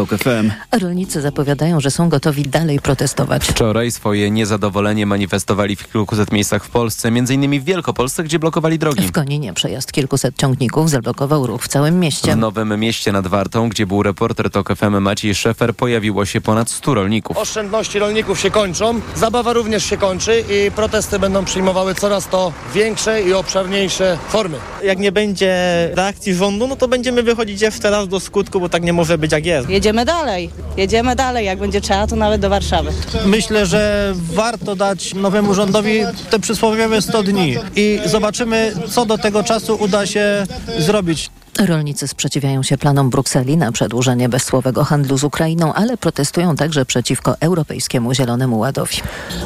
TOK FM. Rolnicy zapowiadają, że są gotowi dalej protestować. Wczoraj swoje niezadowolenie manifestowali w kilkuset miejscach w Polsce, m.in. w Wielkopolsce, gdzie blokowali drogi. W Koninie przejazd kilkuset ciągników zablokował ruch w całym mieście. W Nowym Mieście nad Wartą, gdzie był reporter TOK FM Maciej Szefer, pojawiło się ponad 100 rolników. Oszczędności rolników się kończą, zabawa również się kończy i protesty będą przyjmowały coraz to większe i obszerniejsze formy. Jak nie będzie reakcji rządu, no to będziemy wychodzić jeszcze raz do skutku, bo tak nie może być jak jest. Jedziemy dalej, jedziemy dalej, jak będzie trzeba, to nawet do Warszawy. Myślę, że warto dać nowemu rządowi te przysłowiowe 100 dni i zobaczymy, co do tego czasu uda się zrobić. Rolnicy sprzeciwiają się planom Brukseli na przedłużenie bezsłowego handlu z Ukrainą, ale protestują także przeciwko Europejskiemu Zielonemu Ładowi.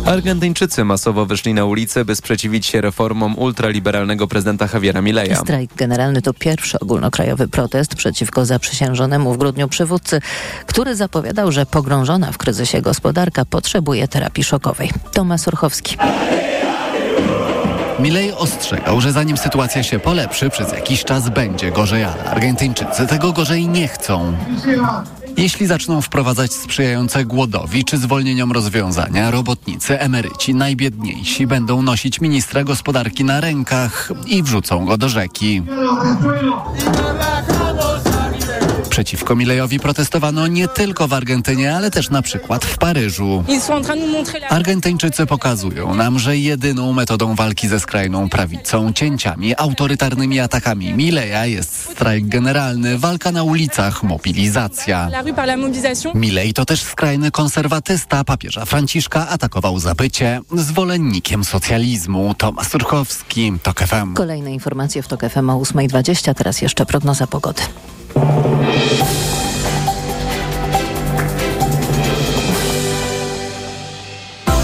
Argentyńczycy masowo wyszli na ulicę, by sprzeciwić się reformom ultraliberalnego prezydenta Javiera Mileja. Strajk generalny to pierwszy ogólnokrajowy protest przeciwko zaprzysiężonemu w grudniu przywódcy, który zapowiadał, że pogrążona w kryzysie gospodarka potrzebuje terapii szokowej. Tomasz Orchowski. Milei ostrzegał, że zanim sytuacja się polepszy, przez jakiś czas będzie gorzej, ale Argentyńczycy tego gorzej nie chcą. Jeśli zaczną wprowadzać sprzyjające głodowi czy zwolnieniom rozwiązania, robotnicy, emeryci, najbiedniejsi będą nosić ministra gospodarki na rękach i wrzucą go do rzeki. Przeciwko Milejowi protestowano nie tylko w Argentynie, ale też na przykład w Paryżu. Argentyńczycy pokazują nam, że jedyną metodą walki ze skrajną prawicą, cięciami, autorytarnymi atakami Mileja jest strajk generalny, walka na ulicach, mobilizacja. Milej to też skrajny konserwatysta. Papieża Franciszka atakował za bycie zwolennikiem socjalizmu. Tomasz Surchowski, TOK FM. Kolejne informacje w TOK FM o 8.20, teraz jeszcze prognoza pogody.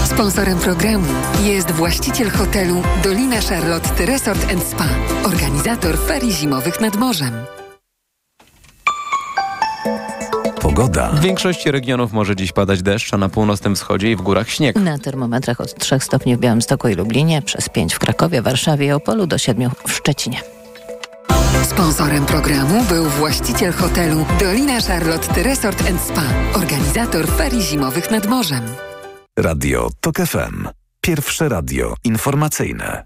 Sponsorem programu jest właściciel hotelu Dolina Charlotte Resort Spa, organizator ferii zimowych nad morzem. Pogoda. W większości regionów może dziś padać deszcz, a na północnym wschodzie i w górach śnieg. Na termometrach od 3 stopni w Białymstoku i Lublinie, przez 5 w Krakowie, Warszawie i Opolu do 7 w Szczecinie. Sponsorem programu był właściciel hotelu Dolina Charlotte Resort Spa, organizator ferii zimowych nad morzem. Radio TOK FM. Pierwsze radio informacyjne.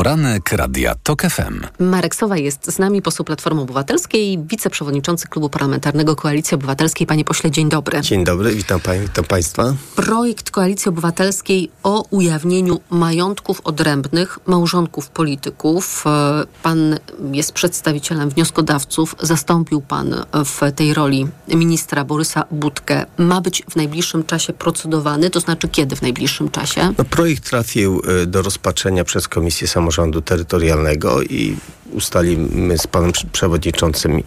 Poranek Radia TOK FM. Marek Sowa jest z nami, poseł Platformy Obywatelskiej, wiceprzewodniczący Klubu Parlamentarnego Koalicji Obywatelskiej. Panie pośle, dzień dobry. Dzień dobry, witam, pań, witam Państwa. Projekt Koalicji Obywatelskiej o ujawnieniu majątków odrębnych małżonków polityków. E, pan jest przedstawicielem wnioskodawców, zastąpił pan w tej roli ministra Borysa Budkę. Ma być w najbliższym czasie procedowany, to znaczy kiedy w najbliższym czasie? No, projekt trafił e, do rozpatrzenia przez Komisję Samorządu samorządu terytorialnego i ustalimy z panem przewodniczącym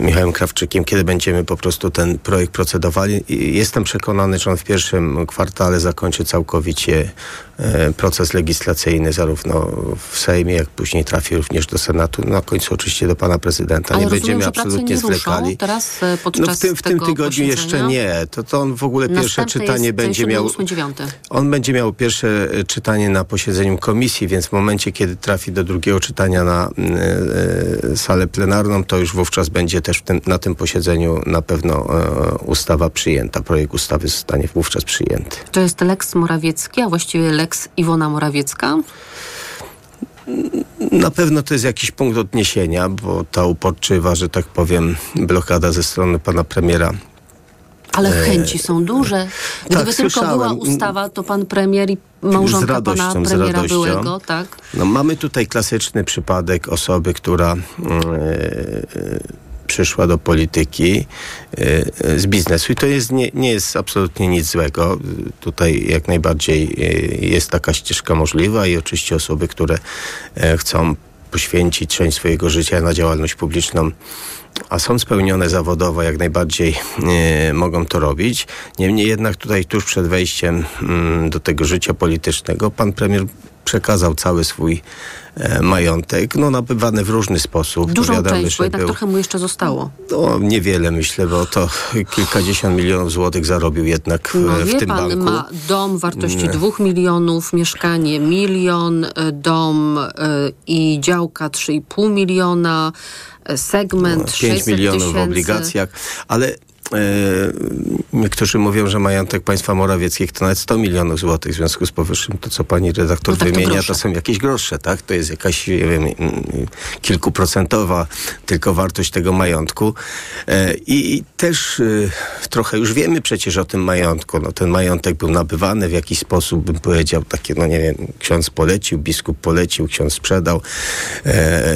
Michałem Krawczykiem, kiedy będziemy po prostu ten projekt procedowali. Jestem przekonany, że on w pierwszym kwartale zakończy całkowicie e, proces legislacyjny, zarówno w Sejmie, jak później trafi również do Senatu. Na końcu oczywiście do pana prezydenta. Ale nie rozumiem, będziemy absolutnie nie zwlekali. teraz e, podczas no w tym, w tym tygodniu jeszcze nie. To, to on w ogóle pierwsze czytanie będzie miał. 8, on będzie miał pierwsze e, czytanie na posiedzeniu komisji, więc w momencie, kiedy trafi do drugiego czytania na y, salę plenarną, to już wówczas będzie też tym, na tym posiedzeniu na pewno e, ustawa przyjęta. Projekt ustawy zostanie wówczas przyjęty. To jest Lex Morawiecki, a właściwie Lex Iwona Morawiecka? Na pewno to jest jakiś punkt odniesienia, bo ta uporczywa, że tak powiem, blokada ze strony pana premiera ale chęci są duże. Gdyby tak, tylko słyszałem. była ustawa, to pan premier i małżonka radością, pana premiera z radością. byłego, tak? No, mamy tutaj klasyczny przypadek osoby, która yy, przyszła do polityki yy, z biznesu i to jest, nie, nie jest absolutnie nic złego. Tutaj jak najbardziej yy, jest taka ścieżka możliwa i oczywiście osoby, które chcą poświęcić część swojego życia na działalność publiczną a są spełnione zawodowo, jak najbardziej e, mogą to robić. Niemniej jednak tutaj tuż przed wejściem mm, do tego życia politycznego pan premier przekazał cały swój e, majątek, no nabywany w różny sposób. Dużą Wiadomo, część, bo jednak był, trochę mu jeszcze zostało. No, niewiele myślę, bo to kilkadziesiąt milionów złotych zarobił jednak w, No w wie tym pan, banku. ma dom wartości dwóch milionów, mieszkanie milion, e, dom y, i działka 3,5 miliona. segment, 5 milionów tysięcy. w obligacjach, ale E, niektórzy mówią, że majątek państwa Morawieckiego to nawet 100 milionów złotych. W związku z powyższym to, co pani redaktor no tak, wymienia, to, to, są jakieś grosze, tak? To jest jakaś, nie wiem, kilkuprocentowa tylko wartość tego majątku. E, I też e, trochę już wiemy przecież o tym majątku. No, ten majątek był nabywany w jakiś sposób, bym powiedział, takie, no nie wiem, ksiądz polecił, biskup polecił, ksiądz sprzedał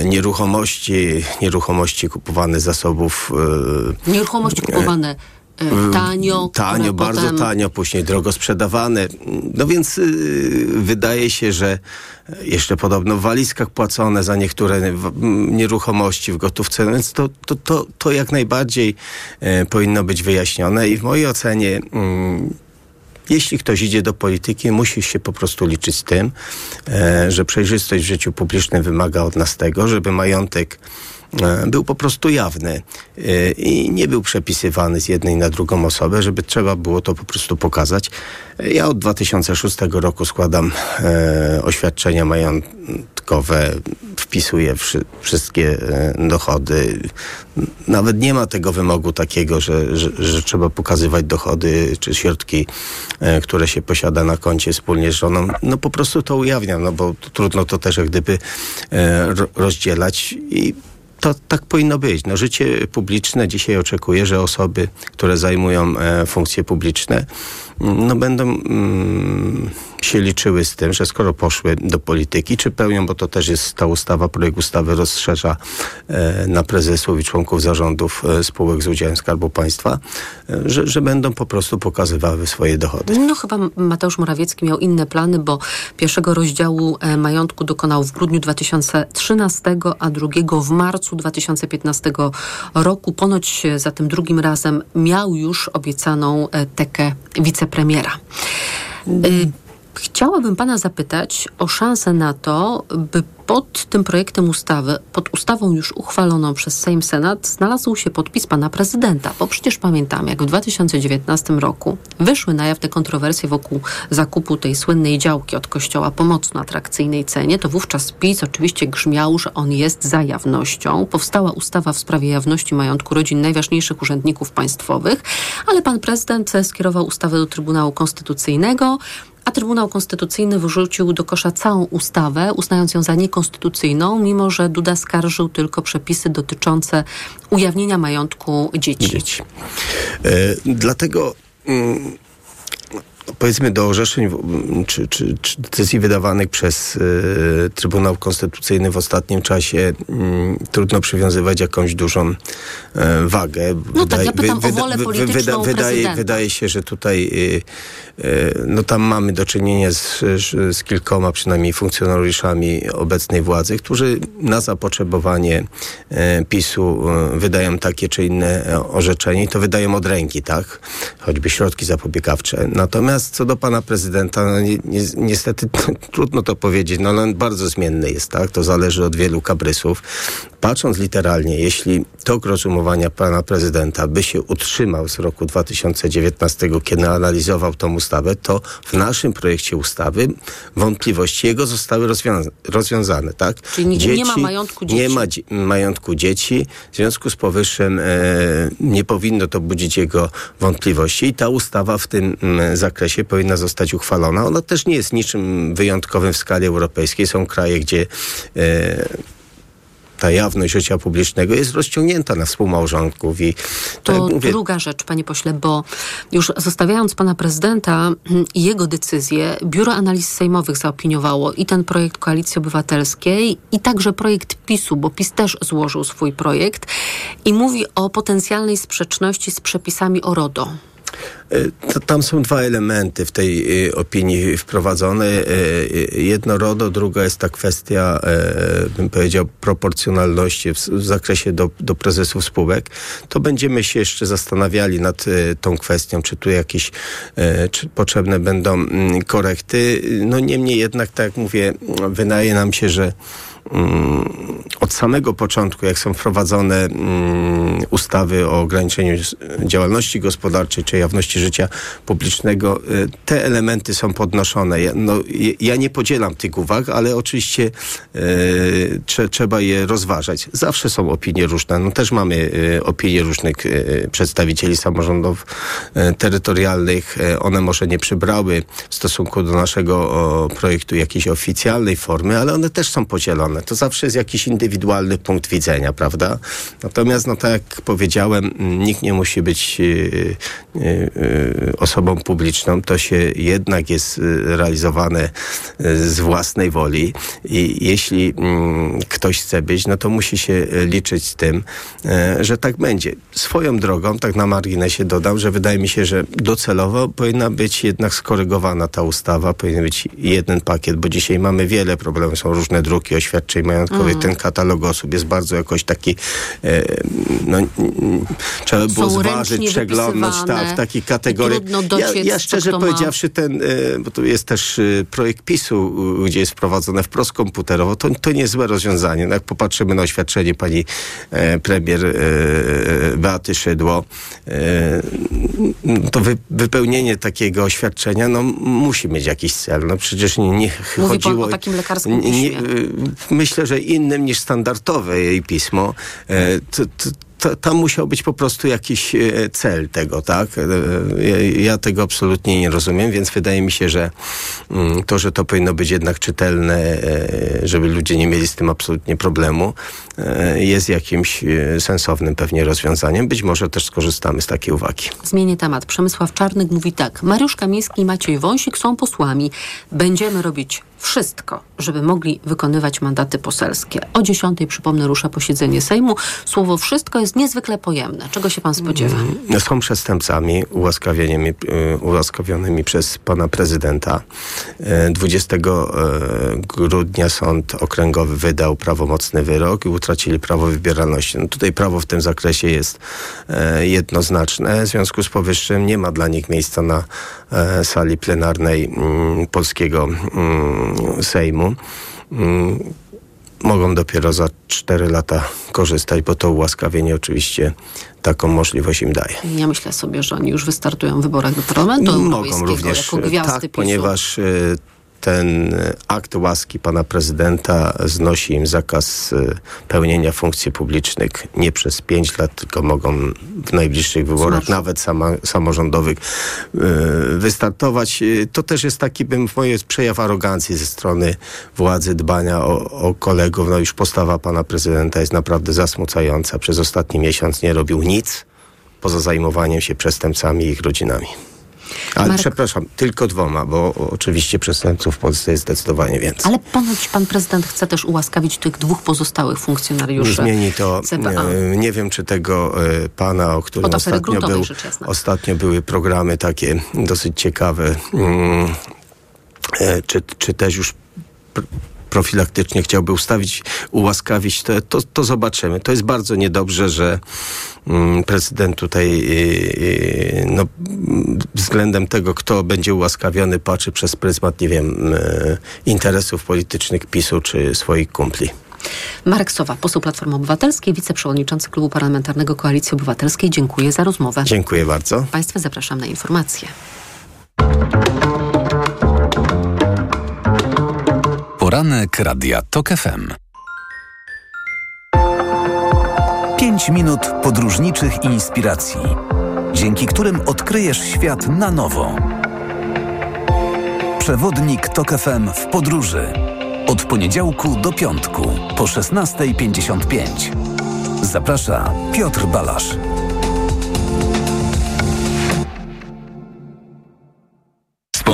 nieruchomości, nieruchomości kupowane zasobów. Nieruchomości kupowane sprzedawane tanio. Tanio, bardzo potem... tanio, później drogo sprzedawane. No więc yy, wydaje się, że jeszcze podobno w walizkach płacone za niektóre nieruchomości w gotówce, no więc to, to, to, to jak najbardziej yy, powinno być wyjaśnione i w mojej ocenie yy, jeśli ktoś idzie do polityki, musi się po prostu liczyć z tym, e, że przejrzystość w życiu publicznym wymaga od nas tego, żeby majątek E, był po prostu jawny e, i nie był przepisywany z jednej na drugą osobę, żeby trzeba było to po prostu pokazać. Ja od 2006 roku składam e, oświadczenia majątkowe, wpisuję wszy, wszystkie e, dochody. Nawet nie ma tego wymogu takiego, że, że, że trzeba pokazywać dochody czy środki, e, które się posiada na koncie wspólnie z żoną. No po prostu to ujawniam, no bo trudno to też jak gdyby rozdzielać i to tak powinno być. No, życie publiczne dzisiaj oczekuje, że osoby, które zajmują e, funkcje publiczne, no, będą mm, się liczyły z tym, że skoro poszły do polityki, czy pełnią, bo to też jest ta ustawa, projekt ustawy rozszerza e, na prezesów i członków zarządów e, spółek z udziałem Skarbu Państwa, e, że, że będą po prostu pokazywały swoje dochody. No chyba Mateusz Morawiecki miał inne plany, bo pierwszego rozdziału majątku dokonał w grudniu 2013, a drugiego w marcu 2015 roku. Ponoć za tym drugim razem miał już obiecaną tekę wicepremiera. Chciałabym pana zapytać o szansę na to, by pod tym projektem ustawy, pod ustawą już uchwaloną przez Sejm Senat, znalazł się podpis pana prezydenta. Bo przecież pamiętam, jak w 2019 roku wyszły na jaw te kontrowersje wokół zakupu tej słynnej działki od kościoła po mocno atrakcyjnej cenie, to wówczas PiS oczywiście grzmiał, że on jest za jawnością. Powstała ustawa w sprawie jawności majątku rodzin najważniejszych urzędników państwowych, ale pan prezydent skierował ustawę do Trybunału Konstytucyjnego a Trybunał Konstytucyjny wyrzucił do kosza całą ustawę, uznając ją za niekonstytucyjną, mimo że Duda skarżył tylko przepisy dotyczące ujawnienia majątku dzieci. dzieci. E, dlatego. Mm, powiedzmy do orzeczeń czy, czy, czy decyzji wydawanych przez y, Trybunał Konstytucyjny w ostatnim czasie y, trudno przywiązywać jakąś dużą y, wagę. No wydaje, tak, ja pytam wy, o wolę polityczną wyda, wydaje, wydaje się, że tutaj no tam mamy do czynienia z, z kilkoma przynajmniej funkcjonariuszami obecnej władzy, którzy na zapotrzebowanie PiSu wydają takie czy inne orzeczenie i to wydają od ręki, tak? Choćby środki zapobiegawcze. Natomiast Natomiast co do pana prezydenta, no ni, ni, niestety trudno to powiedzieć, no on bardzo zmienny jest, tak? To zależy od wielu kabrysów. Patrząc literalnie, jeśli tok rozumowania pana prezydenta by się utrzymał z roku 2019, kiedy analizował tą ustawę, to w naszym projekcie ustawy wątpliwości jego zostały rozwiąza rozwiązane, tak? Czyli dzieci, nie ma majątku dzieci. Nie ma majątku dzieci, w związku z powyższym e, nie powinno to budzić jego wątpliwości i ta ustawa w tym m, mm, zakresie zakresie powinna zostać uchwalona. Ona też nie jest niczym wyjątkowym w skali europejskiej. Są kraje, gdzie e, ta jawność życia publicznego jest rozciągnięta na współmałżonków. I to tak mówię... druga rzecz, panie pośle, bo już zostawiając pana prezydenta i jego decyzję, Biuro Analiz Sejmowych zaopiniowało i ten projekt Koalicji Obywatelskiej, i także projekt PiSu, bo PiS też złożył swój projekt i mówi o potencjalnej sprzeczności z przepisami o RODO. E, tam są dwa elementy w tej e, opinii wprowadzone. E, jedno RODO, druga jest ta kwestia, bym powiedział, proporcjonalności w zakresie do, do prezesów spółek. To będziemy się jeszcze zastanawiali nad tą kwestią, czy tu jakieś czy potrzebne będą mm, korekty. No niemniej jednak, tak jak mówię, wydaje nam się, że od samego początku, jak są wprowadzone mm, ustawy o ograniczeniu działalności gospodarczej czy jawności życia publicznego, y, te elementy są podnoszone. Ja, no, ja nie podzielam tych uwag, ale oczywiście y, trze, trzeba je rozważać. Zawsze są opinie różne. No, też mamy y, opinie różnych przedstawicieli samorządów terytorialnych. One może nie przybrały w stosunku do naszego projektu jakiejś oficjalnej formy, ale one też są podzielone. To zawsze jest jakiś indywidualny punkt widzenia, prawda? Natomiast, no tak jak powiedziałem, nikt nie musi być y, y, y, osobą publiczną. To się jednak jest realizowane z własnej woli i jeśli mm, ktoś chce być, no to musi się liczyć z tym, że tak będzie. Swoją drogą, tak na marginesie dodam, że wydaje mi się, że docelowo powinna być jednak skorygowana ta ustawa, powinien być jeden pakiet, bo dzisiaj mamy wiele problemów, są różne druki oświadczeń majątkowych, mm. ten katalog osób jest bardzo jakoś taki, e, no, trzeba by było zważyć, przeglądnąć, tak, w takich kategoriach. Ja, ja szczerze powiedziawszy, ten, e, bo tu jest też e, projekt PiSu, gdzie jest wprowadzone wprost komputerowo, to, to nie jest złe rozwiązanie. No, jak popatrzymy na oświadczenie pani premier Beaty Szydło, to wy, wypełnienie takiego oświadczenia, no musi mieć jakiś cel. No przecież nie, nie Mówi chodziło... o takim lekarskim nie, nie, Myślę, że innym niż standardowe jej pismo. To, to, to, tam musiał być po prostu jakiś e, cel tego, tak? E, ja, tego absolutnie nie rozumiem, więc wydaje mi się, że mm, to, że to powinno być jednak czytelne, e, żeby ludzie nie mieli z tym absolutnie problemu, jest jakimś sensownym pewnie rozwiązaniem. Być może też skorzystamy z takiej uwagi. Zmienię temat. Przemysław Czarnek mówi tak. Mariusz Kamiński i Maciej Wąsik są posłami. Będziemy robić wszystko, żeby mogli wykonywać mandaty poselskie. O 10, przypomnę, rusza posiedzenie Sejmu. Słowo wszystko jest niezwykle pojemne. Czego się pan spodziewa? Mm, są przestępcami ułaskawionymi, y, ułaskawionymi przez pana prezydenta. 20 y, y, grudnia Sąd Okręgowy wydał prawomocny wyrok i utracili prawo wybieralności. No tutaj prawo w tym zakresie jest jednoznaczne. W związku z powyższym nie ma dla nich miejsca na sali plenarnej mm, polskiego mm, Sejmu mm, mogą dopiero za 4 lata korzystać, bo to ułaskawienie oczywiście taką możliwość im daje. Ja myślę sobie, że oni już wystartują w wyborach do Parlamentu Mogą również, jako gwiazdy tak, ponieważ y, ten akt łaski pana prezydenta znosi im zakaz y, pełnienia funkcji publicznych nie przez pięć lat, tylko mogą w najbliższych wyborach, Smash. nawet sama, samorządowych, y, wystartować. To też jest taki, bym moje przejaw arogancji ze strony władzy, dbania o, o kolegów. No już postawa pana prezydenta jest naprawdę zasmucająca. Przez ostatni miesiąc nie robił nic poza zajmowaniem się przestępcami i ich rodzinami. Ale Marek... przepraszam, tylko dwoma, bo oczywiście przestępców w Polsce jest zdecydowanie więcej. Ale ponoć pan prezydent chce też ułaskawić tych dwóch pozostałych funkcjonariuszy. Zmieni to. Nie, nie wiem, czy tego e, pana, o którym ostatnio, był, ostatnio były programy takie dosyć ciekawe, mm, e, czy, czy też już profilaktycznie chciałby ustawić, ułaskawić, to, to, to zobaczymy. To jest bardzo niedobrze, że mm, prezydent tutaj y, y, no, względem tego, kto będzie ułaskawiony, patrzy przez pryzmat, nie wiem, y, interesów politycznych PiSu czy swoich kumpli. Marek Sowa, poseł Platformy Obywatelskiej, wiceprzewodniczący Klubu Parlamentarnego Koalicji Obywatelskiej. Dziękuję za rozmowę. Dziękuję bardzo. Państwa zapraszam na informacje. Poranek Radia TOK FM. 5 minut podróżniczych inspiracji, dzięki którym odkryjesz świat na nowo. Przewodnik TOK FM w podróży. Od poniedziałku do piątku po 16.55. Zaprasza Piotr Balasz.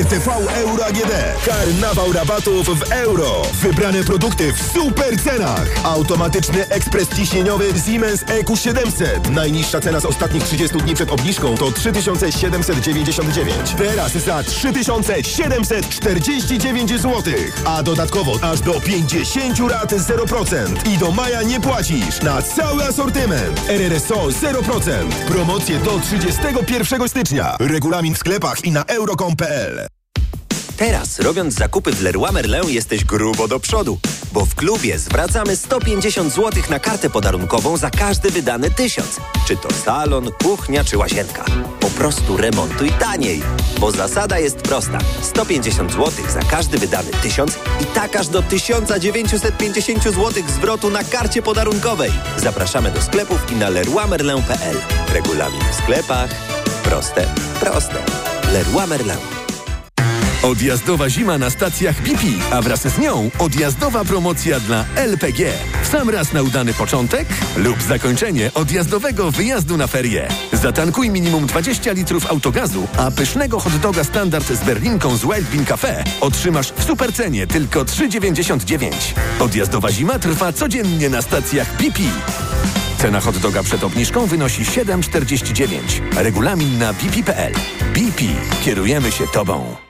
RTV Euro AGD. Karnawał rabatów w euro. Wybrane produkty w super cenach. Automatyczny ekspres ciśnieniowy Siemens EQ700. Najniższa cena z ostatnich 30 dni przed obniżką to 3799. Teraz za 3749 zł. A dodatkowo aż do 50 rat 0%. I do maja nie płacisz na cały asortyment. RRSO 0%. Promocje do 31 stycznia. Regulamin w sklepach i na euro.com.pl. Teraz, robiąc zakupy w Leroy Merlin, jesteś grubo do przodu, bo w klubie zwracamy 150 zł na kartę podarunkową za każdy wydany tysiąc. Czy to salon, kuchnia czy łazienka. Po prostu remontuj taniej, bo zasada jest prosta. 150 zł za każdy wydany tysiąc i tak aż do 1950 zł zwrotu na karcie podarunkowej. Zapraszamy do sklepów i na leroymerlin.pl. Regulamin w sklepach. Proste, proste. Leroy Merlin. Odjazdowa zima na stacjach BP, a wraz z nią odjazdowa promocja dla LPG. Sam raz na udany początek lub zakończenie odjazdowego wyjazdu na ferie. Zatankuj minimum 20 litrów autogazu, a pysznego hot doga standard z berlinką z Wild Bean Cafe otrzymasz w supercenie tylko 3,99. Odjazdowa zima trwa codziennie na stacjach BP. Cena hot doga przed obniżką wynosi 7,49. Regulamin na bp.pl. BP. Kierujemy się Tobą.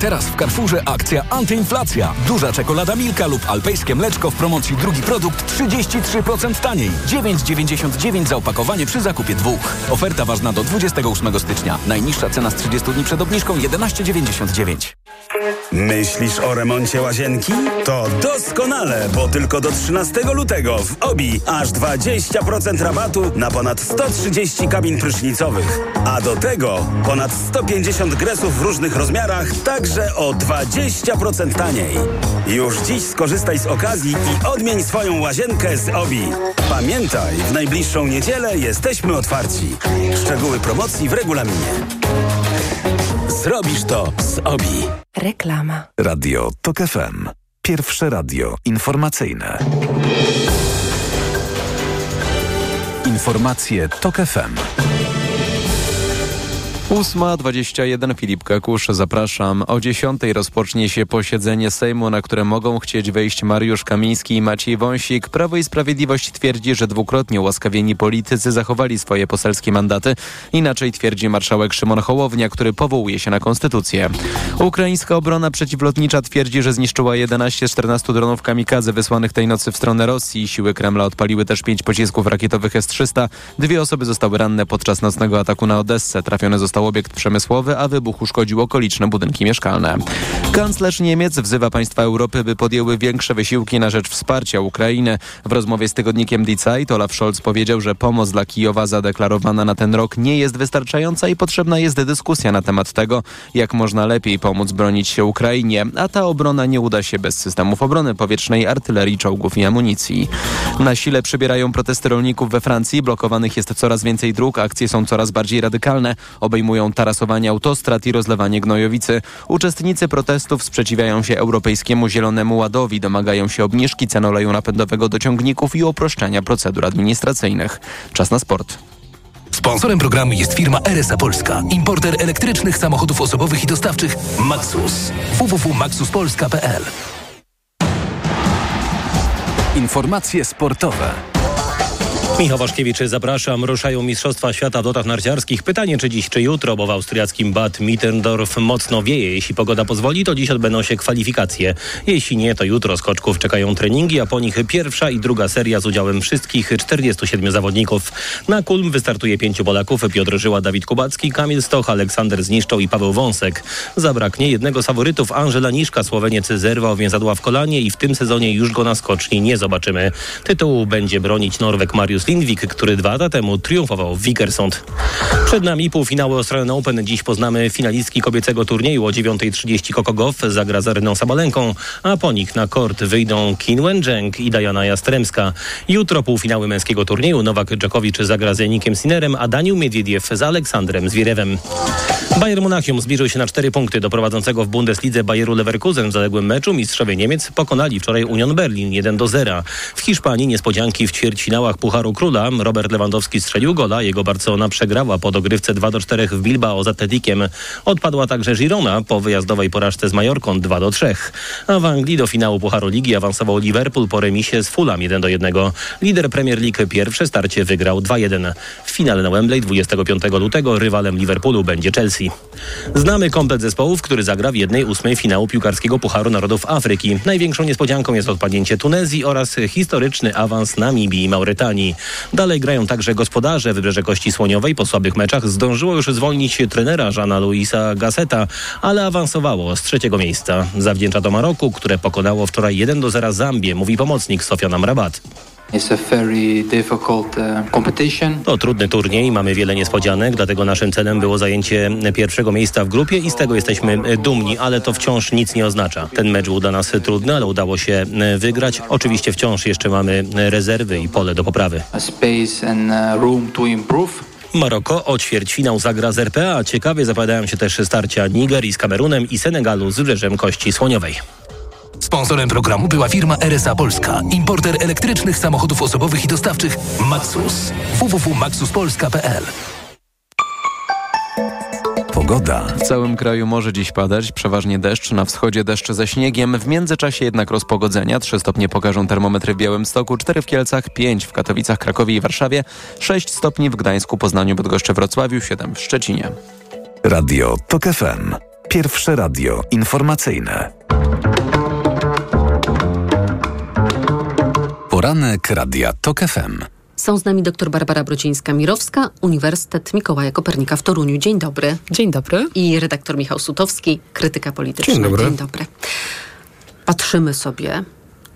Teraz w Carrefourze akcja antyinflacja. Duża czekolada Milka lub alpejskie mleczko w promocji drugi produkt 33% taniej. 9,99 za opakowanie przy zakupie dwóch. Oferta ważna do 28 stycznia. Najniższa cena z 30 dni przed obniżką 11,99. Myślisz o remoncie łazienki? To doskonale, bo tylko do 13 lutego w OBI aż 20% rabatu na ponad 130 kabin prysznicowych. A do tego ponad 150 gresów w różnych rozmiarach, także o 20% taniej. Już dziś skorzystaj z okazji i odmień swoją łazienkę z OBI. Pamiętaj, w najbliższą niedzielę jesteśmy otwarci. Szczegóły promocji w regulaminie. Zrobisz to z OBI. Reklama. Radio TOK FM. Pierwsze radio informacyjne. Informacje TOK FM. 8.21 Filip Kakusz, zapraszam. O 10 rozpocznie się posiedzenie Sejmu, na które mogą chcieć wejść Mariusz Kamiński i Maciej Wąsik. Prawo i Sprawiedliwość twierdzi, że dwukrotnie łaskawieni politycy zachowali swoje poselskie mandaty. Inaczej twierdzi marszałek Szymon Hołownia, który powołuje się na konstytucję. Ukraińska obrona przeciwlotnicza twierdzi, że zniszczyła 11 z 14 dronów kamikadze wysłanych tej nocy w stronę Rosji. Siły Kremla odpaliły też 5 pocisków rakietowych S-300. Dwie osoby zostały ranne podczas nocnego ataku na Odessę. Trafione zostały został obiekt przemysłowy, a wybuch uszkodził okoliczne budynki mieszkalne. Kanclerz Niemiec wzywa państwa Europy, by podjęły większe wysiłki na rzecz wsparcia Ukrainy. W rozmowie z tygodnikiem Die Zeit Olaf Scholz powiedział, że pomoc dla Kijowa zadeklarowana na ten rok nie jest wystarczająca i potrzebna jest dyskusja na temat tego, jak można lepiej pomóc bronić się Ukrainie, a ta obrona nie uda się bez systemów obrony powietrznej, artylerii, czołgów i amunicji. Na sile przybierają protesty rolników we Francji, blokowanych jest coraz więcej dróg, akcje są coraz bardziej radykalne, obejmują obejmują tarasowanie autostrad i rozlewanie gnojowicy. Uczestnicy protestów sprzeciwiają się Europejskiemu Zielonemu Ładowi, domagają się obniżki cen oleju napędowego do ciągników i uproszczenia procedur administracyjnych. Czas na sport. Sponsorem programu jest firma RSA Polska, importer elektrycznych samochodów osobowych i dostawczych Maxus. www.maxuspolska.pl Informacje sportowe. Michał Waszkiewicz, zapraszam. Ruszają Mistrzostwa Świata w lotach narciarskich. Pytanie, czy dziś, czy jutro, bo w austriackim Bad Mittendorf mocno wieje. Jeśli pogoda pozwoli, to dziś odbędą się kwalifikacje. Jeśli nie, to jutro skoczków czekają treningi, a po nich pierwsza i druga seria z udziałem wszystkich 47 zawodników. Na Kulm wystartuje pięciu Polaków. Piotr Żyła, Dawid Kubacki, Kamil Stoch, Aleksander Zniszczał i Paweł Wąsek. Zabraknie jednego z faworytów, Angela Niszka. Słoweniec zerwał więzadła w kolanie i w tym sezonie już go na skoczni nie zobaczymy. Tytuł będzie bronić Norwek Mariusz Mariusz Lindwik, który dwa lata temu triumfował w Wikersund. Przed nami półfinały Australian Open. Dziś poznamy finalistki kobiecego turnieju o 9.30 Coco Goff zagra z Areną Sabalenką, a po nich na kort wyjdą Kim Wen-Zheng i Diana Jastremska. Jutro półfinały męskiego turnieju. Nowak Dżokowicz zagra z Janikiem Sinerem, a Daniel Miedwiediew z Aleksandrem Zwierewem. Bayern Monachium zbliżył się na cztery punkty do prowadzącego w Bundeslidze Bayeru Leverkusen w zaległym meczu. Mistrzowie Niemiec pokonali wczoraj Union Berlin 1 do 0. W Hiszpanii niespodzianki w ćwierćfinałach Pucharu Króla. Robert Lewandowski strzelił gola, jego Barcelona przegrała po dogrywce 2 do 4 w Bilbao z Atletikiem. Odpadła także Girona po wyjazdowej porażce z Majorką 2 do 3. A w Anglii do finału Pucharu Ligi awansował Liverpool po remisie z Fulham 1 do 1. Lider Premier League pierwsze starcie wygrał 2-1. W finale na Wembley 25 lutego rywalem Liverpoolu będzie Chelsea. Znamy komplet zespołów, który zagra w jednej ósmej finału piłkarskiego Pucharu Narodów Afryki. Największą niespodzianką jest odpadnięcie Tunezji oraz historyczny awans Namibii i Mauretanii. Dalej grają także gospodarze. Wybrzeże Kości Słoniowej po słabych meczach zdążyło już zwolnić trenera Żana Luisa Gasseta, ale awansowało z trzeciego miejsca. Zawdzięcza to Maroku, które pokonało wczoraj 1 do 0 Zambię, mówi pomocnik Sofian Amrabat. To trudny turniej, mamy wiele niespodzianek, dlatego naszym celem było zajęcie pierwszego miejsca w grupie i z tego jesteśmy dumni, ale to wciąż nic nie oznacza. Ten mecz był dla nas trudny, ale udało się wygrać. Oczywiście wciąż jeszcze mamy rezerwy i pole do poprawy. Maroko o ćwierćfinał zagra z RPA. Ciekawie zapowiadają się też starcia Nigerii z Kamerunem i Senegalu z Wybrzeżem Kości Słoniowej. Sponsorem programu była firma RSA Polska, importer elektrycznych samochodów osobowych i dostawczych Maxus. www.maxuspolska.pl Pogoda. W całym kraju może dziś padać, przeważnie deszcz, na wschodzie deszcz ze śniegiem, w międzyczasie jednak rozpogodzenia. 3 stopnie pokażą termometry w Białymstoku, 4 w Kielcach, 5 w Katowicach, Krakowie i Warszawie, 6 stopni w Gdańsku, Poznaniu, Bydgoszczy, Wrocławiu, 7 w Szczecinie. Radio TOK FM. Pierwsze radio informacyjne. Poranek Radia TOK FM. Są z nami dr Barbara Brodzińska-Mirowska, Uniwersytet Mikołaja Kopernika w Toruniu. Dzień dobry. Dzień dobry. I redaktor Michał Sutowski, krytyka polityczna. Dzień dobry. Dzień dobry. Patrzymy sobie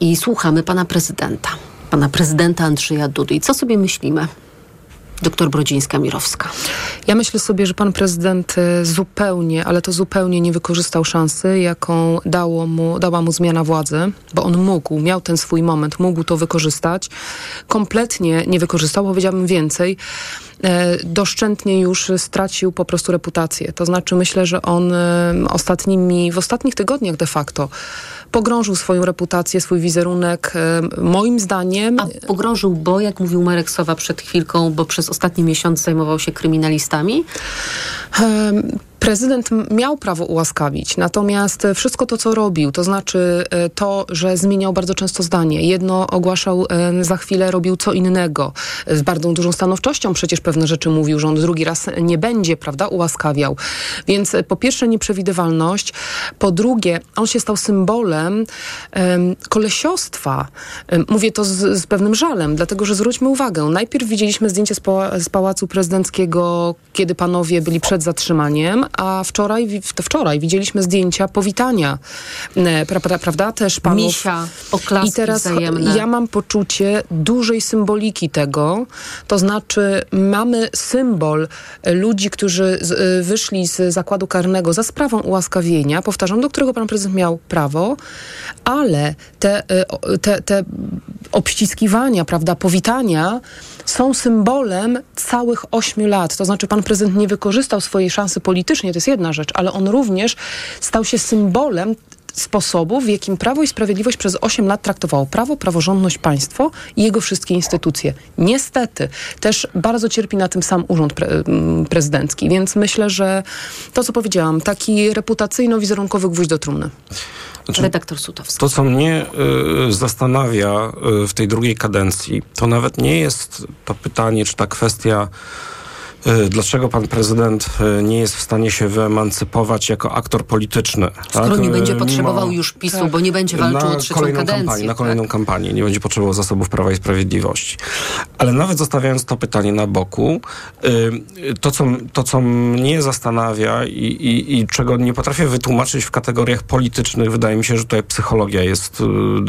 i słuchamy pana prezydenta. Pana prezydenta Andrzeja Dudy. I co sobie myślimy? Doktor Brodzińska-Mirowska. Ja myślę sobie, że pan prezydent y, zupełnie, ale to zupełnie nie wykorzystał szansy, jaką dało mu, dała mu zmiana władzy, bo on mógł, miał ten swój moment, mógł to wykorzystać. Kompletnie nie wykorzystał, powiedziałabym więcej. E, doszczętnie już stracił po prostu reputację. To znaczy myślę, że on e, ostatnimi, w ostatnich tygodniach de facto pogrążył swoją reputację, swój wizerunek. E, moim zdaniem... A pogrążył, bo jak mówił Marek Sowa przed chwilką, bo przez ostatni miesiąc zajmował się kryminalistami? Prezydent miał prawo ułaskawić, natomiast wszystko to, co robił, to znaczy to, że zmieniał bardzo często zdanie. Jedno ogłaszał, za chwilę robił co innego. Z bardzo dużą stanowczością przecież pewne rzeczy mówił, że on drugi raz nie będzie, prawda, ułaskawiał. Więc po pierwsze nieprzewidywalność, po drugie on się stał symbolem um, kolesiostwa. Mówię to z, z, pewnym żalem, dlatego że zwróćmy uwagę, najpierw widzieliśmy zdjęcie z, pa z Pałacu Prezydenckiego, kiedy panowie byli przed zatrzymaniem, a wczoraj, to wczoraj widzieliśmy zdjęcia powitania, e, pra, pra, prawda, też panów. Misia, oklaski I teraz wzajemne. ja mam poczucie dużej symboliki tego, to znaczy mamy symbol ludzi, którzy z, wyszli z zakładu karnego za sprawą ułaskawienia, powtarzam, do którego pan prezydent miał prawo, ale te, te, te obściskiwania, prawda, powitania są symbolem całych ośmiu lat. To znaczy pan prezydent nie wykorzystał swojej szansy politycznie, to jest jedna rzecz, ale on również stał się symbolem sposobu, w jakim Prawo i Sprawiedliwość przez 8 lat traktowało prawo, praworządność, państwo i jego wszystkie instytucje. Niestety też bardzo cierpi na tym sam urząd pre prezydencki, więc myślę, że to, co powiedziałam, taki reputacyjno-wizerunkowy gwóźdź do trumny. Znaczy, Redaktor Sutowski. To, co mnie y, zastanawia y, w tej drugiej kadencji, to nawet nie jest to pytanie, czy ta kwestia dlaczego pan prezydent nie jest w stanie się wyemancypować jako aktor polityczny. Skoro tak? nie będzie potrzebował już PiSu, tak. bo nie będzie walczył o trzecią kadencję. Kampanię, na kolejną tak? kampanię, nie będzie potrzebował zasobów Prawa i Sprawiedliwości. Ale nawet zostawiając to pytanie na boku, to co, to, co mnie zastanawia i, i, i czego nie potrafię wytłumaczyć w kategoriach politycznych, wydaje mi się, że tutaj psychologia jest,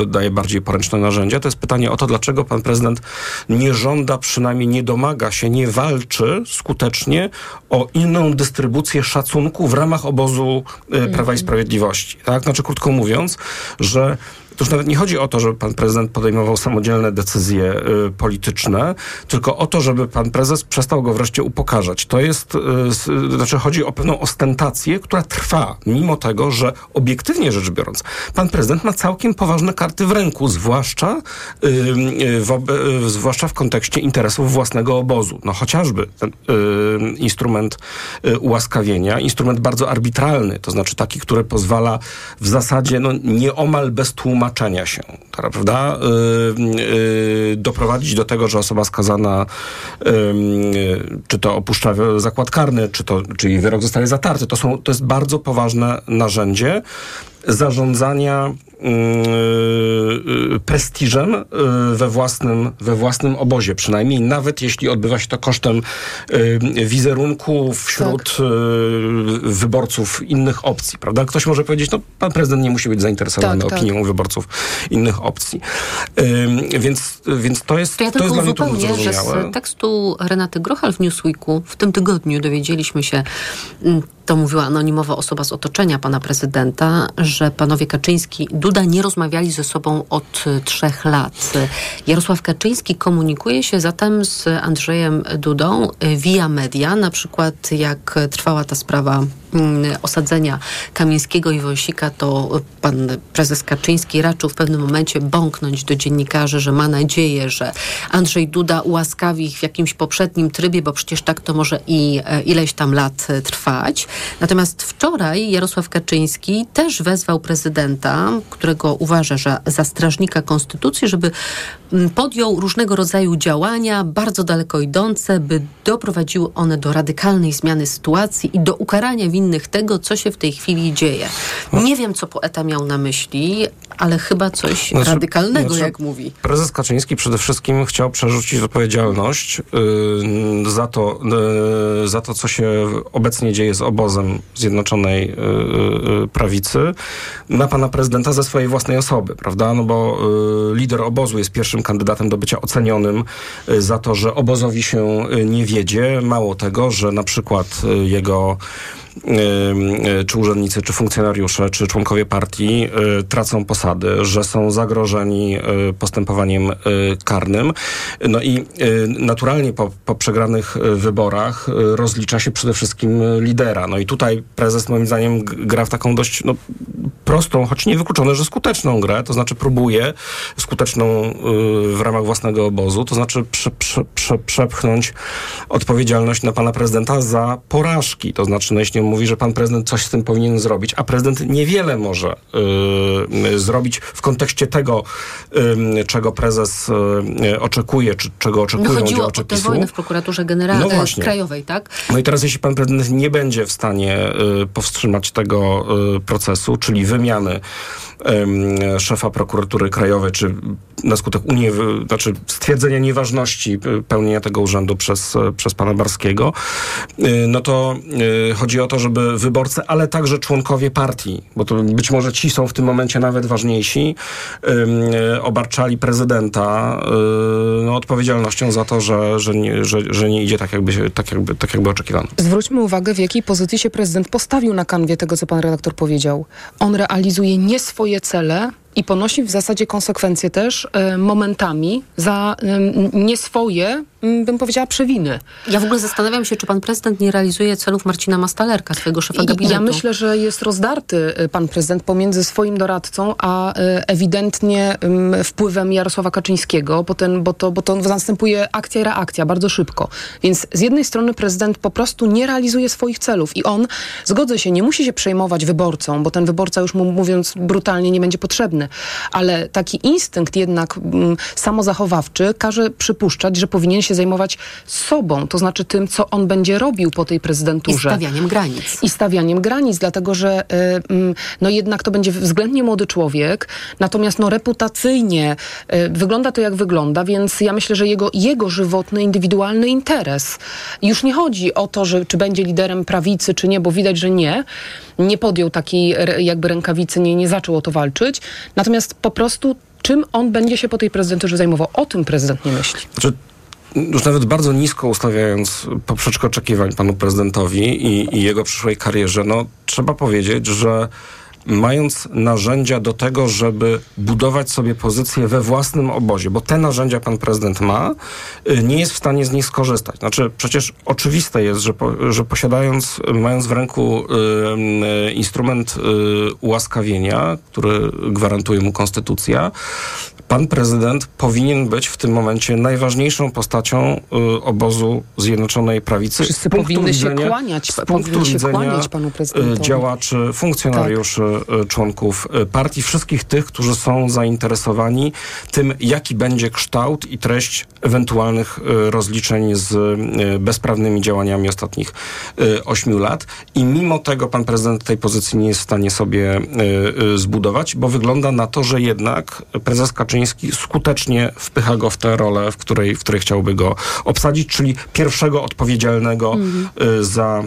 daje bardziej poręczne narzędzia, to jest pytanie o to, dlaczego pan prezydent nie żąda, przynajmniej nie domaga się, nie walczy skutecznie o inną dystrybucję szacunku w ramach obozu y, Prawa i Sprawiedliwości. Tak? Znaczy, krótko mówiąc, że to już nawet nie chodzi o to, żeby pan prezydent podejmował samodzielne decyzje y, polityczne, tylko o to, żeby pan prezes przestał go wreszcie upokarzać. To jest, y, znaczy chodzi o pewną ostentację, która trwa, mimo tego, że obiektywnie rzecz biorąc, pan prezydent ma całkiem poważne karty w ręku, zwłaszcza, y, y w, y, zwłaszcza w kontekście interesów własnego obozu. No chociażby ten y, instrument ułaskawienia, instrument bardzo arbitralny, to znaczy taki, który pozwala w zasadzie no, nieomal bez tłumaczenia tłumaczenia się, prawda? Yy, yy, doprowadzić do tego, że osoba skazana yy, czy to opuszcza zakład karny, czy to, czy jej wyrok zostaje zatarty. To, są, to jest bardzo poważne narzędzie zarządzania prestiżem yy, we własnym, we własnym obozie, przynajmniej nawet jeśli odbywa się to kosztem wizerunku wśród tak. wyborców innych opcji, prawda? Ktoś może powiedzieć, no pan prezydent nie musi być zainteresowany tak, tak. opinią tak. wyborców innych opcji. Więc, więc to jest, to, ja to jest dla mnie trudno że z tekstu Renaty Grochal w Newsweeku w tym tygodniu dowiedzieliśmy się mm, to mówiła anonimowa osoba z otoczenia pana prezydenta, że panowie Kaczyński, Duda nie rozmawiali ze sobą od e, trzech lat. Jarosław Kaczyński komunikuje się zatem z Andrzejem Dudą e, via media, na przykład jak trwała ta sprawa osadzenia Kamińskiego i Wąsika, to pan prezes Kaczyński raczył w pewnym momencie bąknąć do dziennikarzy, że ma nadzieję, że Andrzej Duda ułaskawi ich w jakimś poprzednim trybie, bo przecież tak to może i e, ileś tam lat trwać. Natomiast wczoraj Jarosław Kaczyński też wezwał prezydenta, którego uważa że za strażnika konstytucji, żeby mm, podjął różnego rodzaju działania, bardzo daleko idące, by doprowadziły one do radykalnej zmiany sytuacji i do ukarania winnych tego, co się w tej chwili dzieje. Nie wiem, co poeta miał na myśli, ale chyba coś znaczy, radykalnego, znaczy, jak mówi. Prezes Kaczyński przede wszystkim chciał przerzucić odpowiedzialność yy, za, to, yy, za to, co się obecnie dzieje z obozem Zjednoczonej yy, Prawicy na pana prezydenta ze swojej własnej osoby, prawda? No bo yy, lider obozu jest pierwszym kandydatem do bycia ocenionym yy, za to, że obozowi się nie wiedzie. Mało tego, że na przykład jego czy urzędnicy, czy funkcjonariusze, czy członkowie partii y, tracą posady, że są zagrożeni y, postępowaniem karnym. No i naturalnie po, po przegranych wyborach rozlicza się przede wszystkim lidera. No i tutaj prezes moim zdaniem gra w taką dość no, prostą, choć niewykluczone, że skuteczną grę, to znaczy próbuje skuteczną w ramach własnego obozu, to znaczy prze, prze, prze, przepchnąć odpowiedzialność na pana prezydenta za porażki. To znaczy, no jeśli mówi, że pan prezydent coś z tym powinien zrobić, a prezydent niewiele może y, zrobić w kontekście tego, y, czego prezes y, oczekuje, czy czego oczekują no chodziło o tę wojnę w prokuraturze generalnej, no krajowej, tak? No i teraz jeśli pan prezydent nie będzie w stanie y, powstrzymać tego y, procesu, czyli wymiany szefa prokuratury krajowej, czy na skutek unie, znaczy stwierdzenia nieważności pełnienia tego urzędu przez, przez pana Barskiego, no to chodzi o to, żeby wyborcy, ale także członkowie partii, bo to być może ci są w tym momencie nawet ważniejsi, obarczali prezydenta no, odpowiedzialnością za to, że, że, nie, że, że nie idzie tak jakby, tak, jakby, tak jakby oczekiwano. Zwróćmy uwagę, w jakiej pozycji się prezydent postawił na kanwie tego, co pan redaktor powiedział. On realizuje nie swoje cele, i ponosi w zasadzie konsekwencje też y, momentami za y, nie swoje, y, bym powiedziała, przewiny. Ja w ogóle zastanawiam się, czy pan prezydent nie realizuje celów Marcina Mastalerka, swojego szefa gabinetu. Ja myślę, że jest rozdarty pan prezydent pomiędzy swoim doradcą, a ewidentnie wpływem Jarosława Kaczyńskiego, bo, ten, bo, to, bo to następuje akcja i reakcja bardzo szybko. Więc z jednej strony prezydent po prostu nie realizuje swoich celów i on, zgodzę się, nie musi się przejmować wyborcą, bo ten wyborca już mu mówiąc brutalnie nie będzie potrzebny ale taki instynkt jednak mm, samozachowawczy każe przypuszczać, że powinien się się zajmować sobą, to znaczy tym, co on będzie robił po tej prezydenturze. I stawianiem granic. I stawianiem granic, dlatego że y, mm, no jednak to będzie względnie młody człowiek, natomiast no reputacyjnie y, wygląda to jak wygląda, więc ja myślę, że jego, jego żywotny, indywidualny interes. Już nie chodzi o to, że czy będzie liderem prawicy, czy nie, bo widać, że nie. Nie podjął takiej jakby rękawicy, nie, nie zaczął o to walczyć. Natomiast po prostu czym on będzie się po tej prezydenturze zajmował? O tym prezydent nie myśli. Znaczy, już nawet bardzo nisko ustawiając poprzeczkę oczekiwań panu prezydentowi i, i jego przyszłej karierze, no trzeba powiedzieć, że mając narzędzia do tego, żeby budować sobie pozycję we własnym obozie, bo te narzędzia pan prezydent ma, y, nie jest w stanie z nich skorzystać. Znaczy, przecież oczywiste jest, że, po, że posiadając, mając w ręku y, y, instrument y, ułaskawienia, który gwarantuje mu konstytucja, pan prezydent powinien być w tym momencie najważniejszą postacią y, obozu Zjednoczonej Prawicy. Wszyscy powinny się kłaniać, z powinni punktu się widzenia, kłaniać panu y, prezydentowi. działaczy, funkcjonariuszy, y, członków y, partii, wszystkich tych, którzy są zainteresowani tym, jaki będzie kształt i treść ewentualnych rozliczeń z bezprawnymi działaniami ostatnich ośmiu lat. I mimo tego pan prezydent tej pozycji nie jest w stanie sobie zbudować, bo wygląda na to, że jednak prezes Kaczyński skutecznie wpycha go w tę rolę, w której, w której chciałby go obsadzić, czyli pierwszego odpowiedzialnego y, za,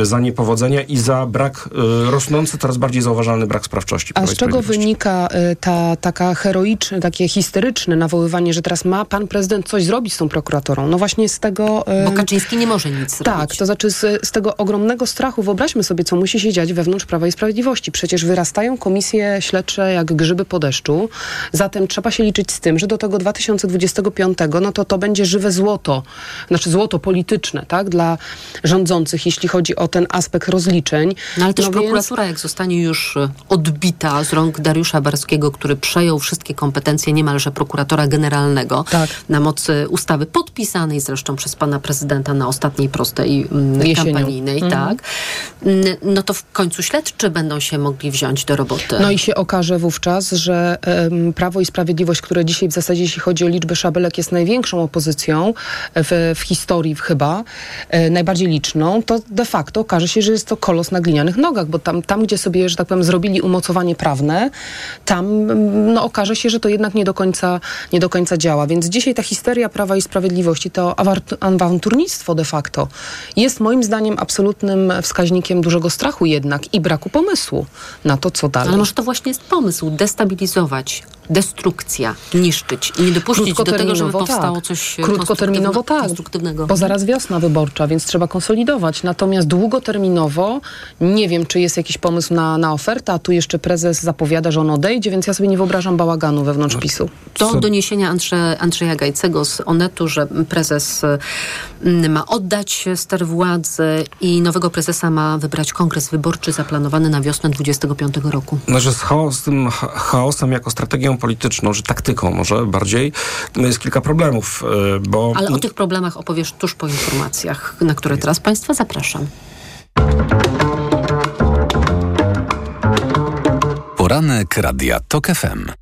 y, za niepowodzenia i za brak, y, rosnący, coraz bardziej zauważalny brak sprawczości. A z czego wynika ta taka heroiczne, takie histeryczne nawoływanie, że teraz ma pan prezydent coś zrobić z tą prokuratorą? No właśnie z tego... Bo Kaczyński nie może nic Tak, zrobić. to znaczy z, z tego ogromnego strachu, wyobraźmy sobie, co musi się dziać wewnątrz Prawa i Sprawiedliwości. Przecież wyrastają komisje śledcze jak grzyby po deszczu, zatem trzeba się liczyć z tym, że do tego 2025, no to to będzie żywe złoto, znaczy złoto polityczne, tak, dla rządzących, jeśli chodzi o ten aspekt rozliczeń. No ale też więc- prokuratura, jak zostanie już e, odbita z rąk Dariusza Barskiego, który przejął wszystkie kompetencje niemalże prokuratora generalnego Tak. na mocy ustawy podpisanej zresztą przez pana prezydenta na ostatniej prostej mm, kampanijnej, Mhm. tak, no to w końcu śledczy będą się mogli wziąć do roboty. No i się okaże wówczas, że em, Prawo i Sprawiedliwość, które dzisiaj w zasadzie, jeśli chodzi o liczbę szabelek, jest największą opozycją w, w historii chyba, e, najbardziej liczną, to de facto okaże się, że jest to kolos na glinianych nogach, bo tam, tam gdzie sobie, że tak powiem, zrobili umocowanie prawne, tam no, okaże się, że to jednak nie do końca, nie do końca działa. Więc dzisiaj ta histeria Prawa i Sprawiedliwości, to awanturnictwo de facto, jest moim zdaniem absolutnym wskaźnikiem dużego strachu jednak i braku pomysłu na to, co dalej. Ale może to właśnie jest pomysł, destabilizować, destrukcja, niszczyć i nie dopuścić do tego, żeby powstało tak. coś e, Krótkoterminowo tak, konstruktywnego. bo zaraz wiosna wyborcza, więc trzeba konsolidować. Natomiast długoterminowo nie wiem, czy jest jakiś pomysł na, na ofertę, a tu jeszcze prezes zapowiada, że on odejdzie, więc ja sobie nie wyobrażam bałaganu wewnątrz PiSu. To doniesienia Andrze, Andrzeja Gajcego z Onetu, że prezes y, ma oddać ster władzy i nowego prezesa ma wybrać kongres wyborczy zaplanowany na wiosnę 25 roku. Znaczy z chaos, tym cha- chaosem jako strategią polityczną, czy taktyką może bardziej, no jest kilka problemów, y, bo... Ale o tych problemach opowiesz tuż po informacjach, na które teraz Państwa zapraszam. Poranek Radia TOK FM.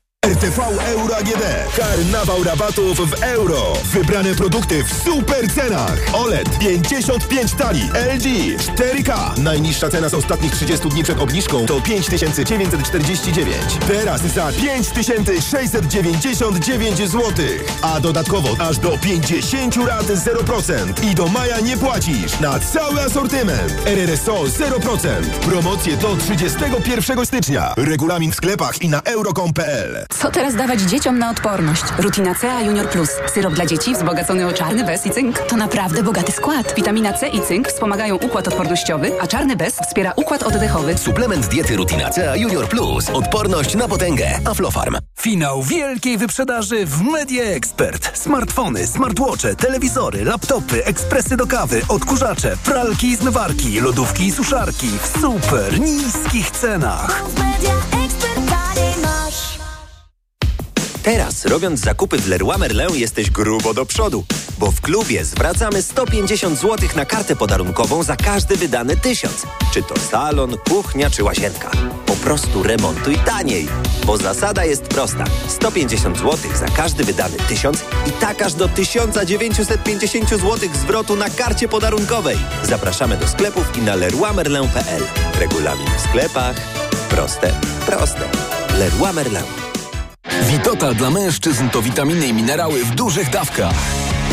RTV Euro AGD. Karnawał rabatów w euro. Wybrane produkty w super cenach. OLED 55 tali. LG 4K. Najniższa cena z ostatnich 30 dni przed obniżką to 5949. Teraz za 5699 zł. A dodatkowo aż do 50 rat 0%. I do maja nie płacisz na cały asortyment. RRSO 0%. Promocje do 31 stycznia. Regulamin w sklepach i na euro.com.pl. Co teraz dawać dzieciom na odporność? Rutina C A Junior Plus. Syrop dla dzieci wzbogacony o czarny bez i cynk. To naprawdę bogaty skład. Witamina C i cynk wspomagają układ odpornościowy, a czarny bez wspiera układ oddechowy. Suplement diety Rutina C A Junior Plus. Odporność na potęgę. Aflofarm. Finał wielkiej wyprzedaży w Media Expert. Smartfony, smartwatche, telewizory, laptopy, ekspresy do kawy, odkurzacze, pralki i zmywarki, lodówki i suszarki w super niskich cenach. Teraz, robiąc zakupy w Leroy Merlin, jesteś grubo do przodu, bo w klubie zwracamy 150 zł na kartę podarunkową za każdy wydany tysiąc. Czy to salon, kuchnia czy łazienka. Po prostu remontuj taniej, bo zasada jest prosta. 150 zł za każdy wydany tysiąc i tak aż do 1950 zł zwrotu na karcie podarunkowej. Zapraszamy do sklepów i na leroymerlin.pl. Regulamin w sklepach. Proste, proste. Leroy Merlin. Witotal dla mężczyzn to witaminy i minerały w dużych dawkach.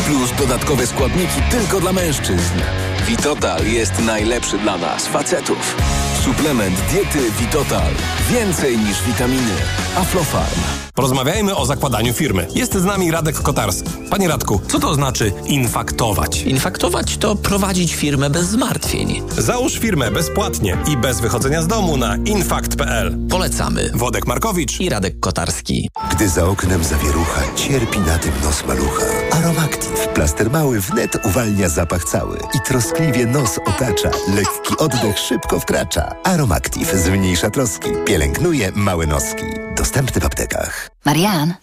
Plus dodatkowe składniki tylko dla mężczyzn. Witotal jest najlepszy dla nas, facetów. Suplement diety Witotal. Więcej niż witaminy. Aflofarm. Porozmawiajmy o zakładaniu firmy. Jest z nami Radek Kotarski. Panie Radku, co to znaczy infaktować? Infaktować to prowadzić firmę bez zmartwień. Załóż firmę bezpłatnie i bez wychodzenia z domu na infakt.pl. Polecamy. Wodek Markowicz i Radek Kotarski. Gdy za oknem zawierucha, cierpi na tym nos malucha. Aromactive. Plaster mały wnet uwalnia zapach cały i troskliwie nos otacza. Lekki oddech szybko wkracza. Aromactive zmniejsza troski, pielęgnuje małe noski. Dostępny w aptekach. Marian,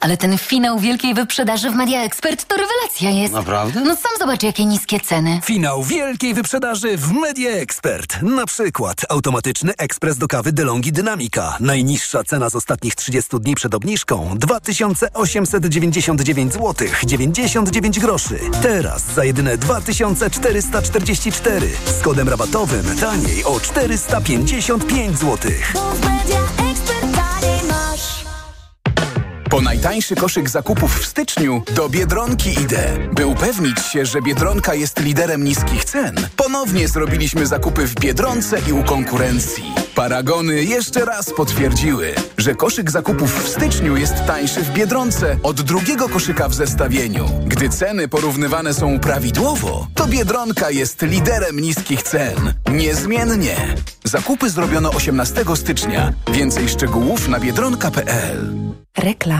ale ten finał wielkiej wyprzedaży w Media Expert to rewelacja jest. Naprawdę? No sam zobacz, jakie niskie ceny. Finał wielkiej wyprzedaży w Media Expert. Na przykład automatyczny ekspres do kawy DeLonghi Dynamika. Najniższa cena z ostatnich 30 dni przed obniżką 2899 zł 99 groszy. Teraz za jedyne 2444 z kodem rabatowym taniej o 455 zł. Po najtańszy koszyk zakupów w styczniu do Biedronki idę. By upewnić się, że Biedronka jest liderem niskich cen, ponownie zrobiliśmy zakupy w Biedronce i u konkurencji. Paragony jeszcze raz potwierdziły, że koszyk zakupów w styczniu jest tańszy w Biedronce od drugiego koszyka w zestawieniu. Gdy ceny porównywane są prawidłowo, to Biedronka jest liderem niskich cen. Niezmiennie. Zakupy zrobiono 18 stycznia. Więcej szczegółów na biedronka.pl. Reklama.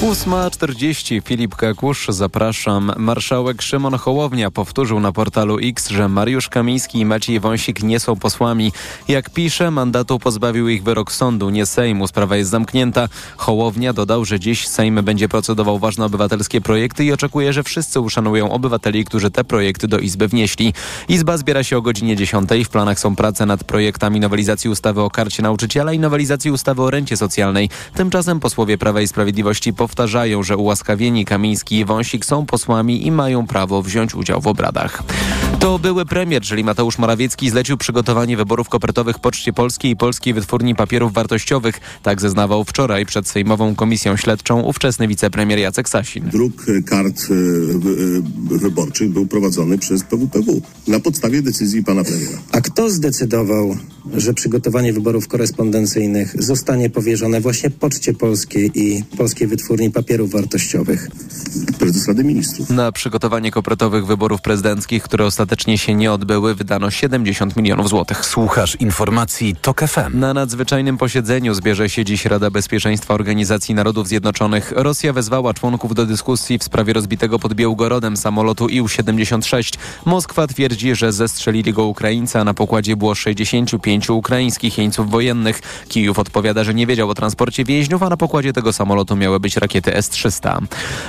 8.40 Filip Kakusz, zapraszam. Marszałek Szymon Hołownia powtórzył na portalu X, że Mariusz Kamiński i Maciej Wąsik nie są posłami. Jak pisze, mandatu pozbawił ich wyrok sądu, nie Sejmu. Sprawa jest zamknięta. Hołownia dodał, że dziś Sejm będzie procedował ważne obywatelskie projekty i oczekuje, że wszyscy uszanują obywateli, którzy te projekty do Izby wnieśli. Izba zbiera się o godzinie 10. W planach są prace nad projektami nowelizacji ustawy o karcie nauczyciela i nowelizacji ustawy o rencie socjalnej. Tymczasem posłowie Prawa i Sprawiedliwości powtarzają, że ułaskawieni Kamiński i Wąsik są posłami i mają prawo wziąć udział w obradach. To były premier, czyli Mateusz Morawiecki, zlecił przygotowanie wyborów kopertowych Poczcie Polskiej i Polskiej Wytwórni Papierów Wartościowych. Tak zeznawał wczoraj przed Sejmową Komisją Śledczą ówczesny wicepremier Jacek Sasin. Druk kart y, y, wyborczych był prowadzony przez PWPW na podstawie decyzji pana premiera. A kto zdecydował, że przygotowanie wyborów korespondencyjnych zostanie powierzone właśnie Poczcie Polskiej i Polskiej Wytwórni Papierów Wartościowych? Prezes Rady Ministrów. Na przygotowanie kopertowych wyborów prezydenckich, które ostatecznie się nie odbyły, wydano 70 milionów złotych. Słuchasz informacji TOK FM. Na nadzwyczajnym posiedzeniu zbierze się dziś Rada Bezpieczeństwa Organizacji Narodów Zjednoczonych. Rosja wezwała członków do dyskusji w sprawie rozbitego pod Białgorodem samolotu IL-76. Moskwa twierdzi, że zestrzelili go Ukraińcy, a na pokładzie było 65 ukraińskich jeńców wojennych. Kijów odpowiada, że nie wiedział o transporcie więźniów, a na pokładzie tego samolotu miały być rakiety S-300.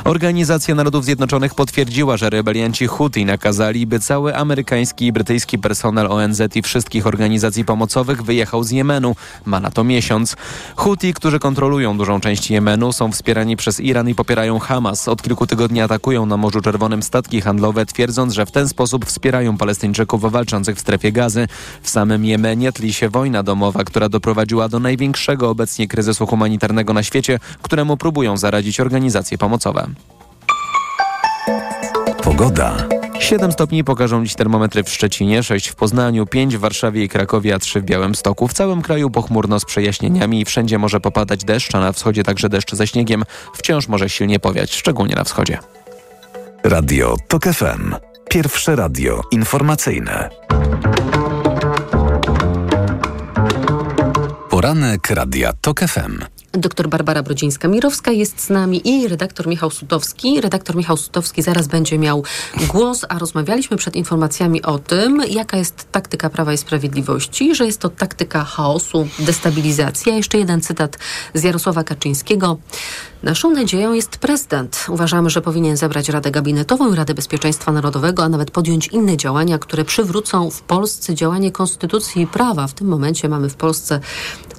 Organizacja Narodów Zjednoczonych potwierdziła, że rebelianci Houthi nakazali, by cały amerykański i brytyjski personel ONZ i wszystkich organizacji pomocowych wyjechał z Jemenu. Ma na to miesiąc. Houthi, którzy kontrolują dużą część Jemenu, są wspierani przez Iran i popierają Hamas. Od kilku tygodni atakują na Morzu Czerwonym statki handlowe, twierdząc, że w ten sposób wspierają Palestyńczyków walczących w strefie gazy. W samym Jemenie tli się wojna domowa, która doprowadziła do największego obecnie kryzysu humanitarnego na świecie, któremu próbują zaradzić organizacje pomocowe. Pogoda. 7 stopni pokażą dziś termometry w Szczecinie, 6 w Poznaniu, 5 w Warszawie i Krakowie, a 3 w Białymstoku. W całym kraju pochmurno z przejaśnieniami i wszędzie może popadać deszcz, a na wschodzie także deszcz ze śniegiem. Wciąż może silnie powiać, szczególnie na wschodzie. Radio TOK FM. Pierwsze radio informacyjne. Poranek Radia TOK FM. Doktor Barbara Brodzińska-Mirowska jest z nami i redaktor Michał Sutowski. Redaktor Michał Sutowski zaraz będzie miał głos, a rozmawialiśmy przed informacjami o tym, jaka jest taktyka Prawa i Sprawiedliwości, że jest to taktyka chaosu, destabilizacji. A jeszcze jeden cytat z Jarosława Kaczyńskiego. Naszą nadzieją jest prezydent. Uważamy, że powinien zebrać Radę Gabinetową i Radę Bezpieczeństwa Narodowego, a nawet podjąć inne działania, które przywrócą w Polsce działanie konstytucji i prawa. W tym momencie mamy w Polsce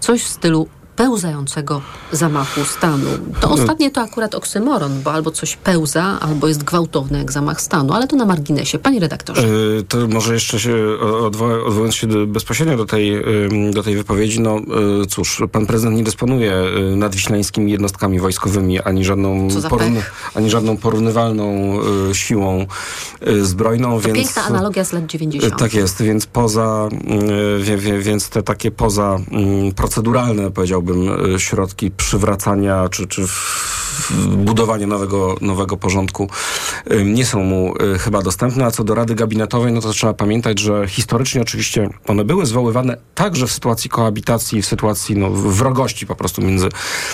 coś w stylu pełzającego zamachu stanu. To No. ostatnie to akurat oksymoron, bo albo coś pełza, albo jest gwałtowne jak zamach stanu, ale to na marginesie. Panie redaktorze. Y, To może jeszcze się odwo- odwołując się do, bezpośrednio do tej, ym, do tej wypowiedzi, no y, cóż, pan prezydent nie dysponuje y, nadwiślańskimi jednostkami wojskowymi, ani żadną, porówny- ani żadną porównywalną siłą zbrojną, To więc... piękna analogia z lat 90. Y, Tak jest, więc poza, y, wie, wie, więc te takie poza mm, proceduralne, powiedziałbym, y, środki przywracania czy, czy budowania nowego, nowego porządku nie są mu y, chyba dostępne. A co do Rady Gabinetowej, no to trzeba pamiętać, że historycznie oczywiście one były zwoływane także w sytuacji koabitacji, w sytuacji no, wrogości po prostu między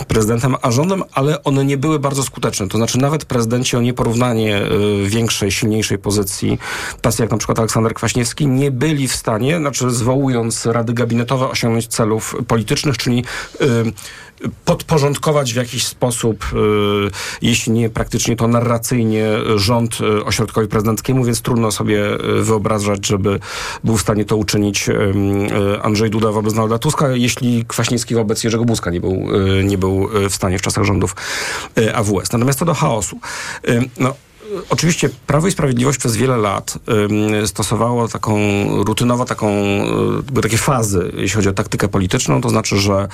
prezydentem a rządem, ale one nie były bardzo skuteczne. To znaczy nawet prezydenci o nieporównanie y, większej, silniejszej pozycji, tacy jak na przykład Aleksander Kwaśniewski, nie byli w stanie, znaczy zwołując rady gabinetowe, osiągnąć celów politycznych, czyli y, podporządkować w jakiś sposób, y, jeśli nie praktycznie, to narracyjnie rząd y, ośrodkowi prezydenckiemu, więc trudno sobie y, wyobrażać, żeby był w stanie to uczynić Andrzej Duda wobec Donalda Tuska, jeśli Kwaśniewski wobec Jerzego Buzka nie był, nie był w stanie w czasach rządów AWS. Natomiast co do chaosu. No, Oczywiście Prawo i Sprawiedliwość przez wiele lat stosowało taką rutynowo taką, były takie fazy, jeśli chodzi o taktykę polityczną, to znaczy, że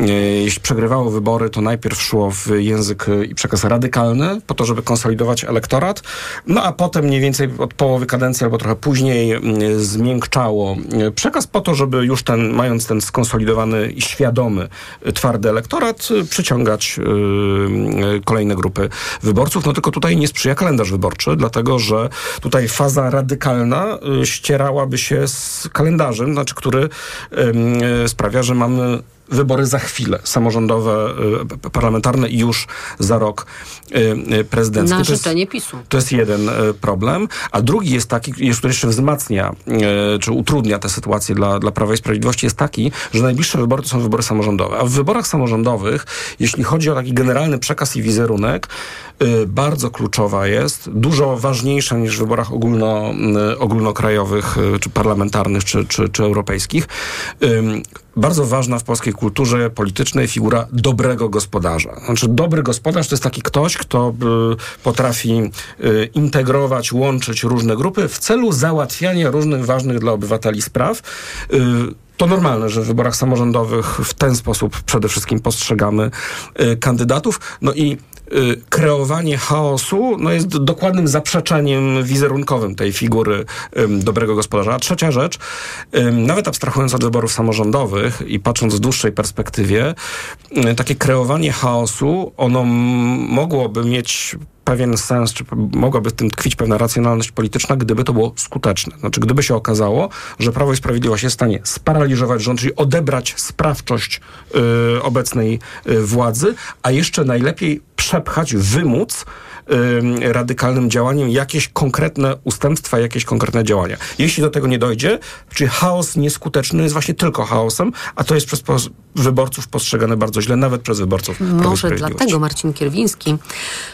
y, jeśli przegrywało wybory, to najpierw szło w język i przekaz radykalny, po to, żeby konsolidować elektorat, no a potem mniej więcej od połowy kadencji albo trochę później zmiękczało y, przekaz po to, żeby już ten, mając ten skonsolidowany i świadomy, twardy elektorat, przyciągać kolejne grupy wyborców. No tylko tutaj nie sprzyja wyborczy, dlatego że tutaj faza radykalna y, ścierałaby się z kalendarzem, znaczy, który y, sprawia, że mamy wybory za chwilę, samorządowe, y, parlamentarne i już za rok prezydenckie. Na życzenie PiSu. to jest jeden problem, a drugi jest taki, który jeszcze wzmacnia, czy utrudnia tę sytuację dla, dla Prawa i Sprawiedliwości, jest taki, że najbliższe wybory to są wybory samorządowe. A w wyborach samorządowych, jeśli chodzi o taki generalny przekaz i wizerunek, bardzo kluczowa jest, dużo ważniejsza niż w wyborach ogólno, m, ogólnokrajowych, e, czy parlamentarnych, czy, czy, czy europejskich. Bardzo ważna w polskiej kulturze politycznej figura dobrego gospodarza. Znaczy, dobry gospodarz to jest taki ktoś, kto y, potrafi y, integrować, łączyć różne grupy w celu załatwiania różnych ważnych dla obywateli spraw. To normalne, że w wyborach samorządowych w ten sposób przede wszystkim postrzegamy y, kandydatów. No i y, kreowanie chaosu no jest dokładnym zaprzeczeniem wizerunkowym tej figury dobrego gospodarza. A trzecia rzecz, nawet abstrahując od wyborów samorządowych i patrząc w dłuższej perspektywie, y, takie kreowanie chaosu, ono mogłoby mieć pewien sens, czy mogłaby w tym tkwić pewna racjonalność polityczna, gdyby to było skuteczne. Znaczy, gdyby się okazało, że Prawo i Sprawiedliwość jest w stanie sparaliżować rząd, czyli odebrać sprawczość y, obecnej y, władzy, a jeszcze najlepiej przepchać, wymóc radykalnym działaniem jakieś konkretne ustępstwa, jakieś konkretne działania. Jeśli do tego nie dojdzie, czyli chaos nieskuteczny jest właśnie tylko chaosem, a to jest przez wyborców postrzegane bardzo źle, nawet przez wyborców Może dlatego Marcin Kierwiński,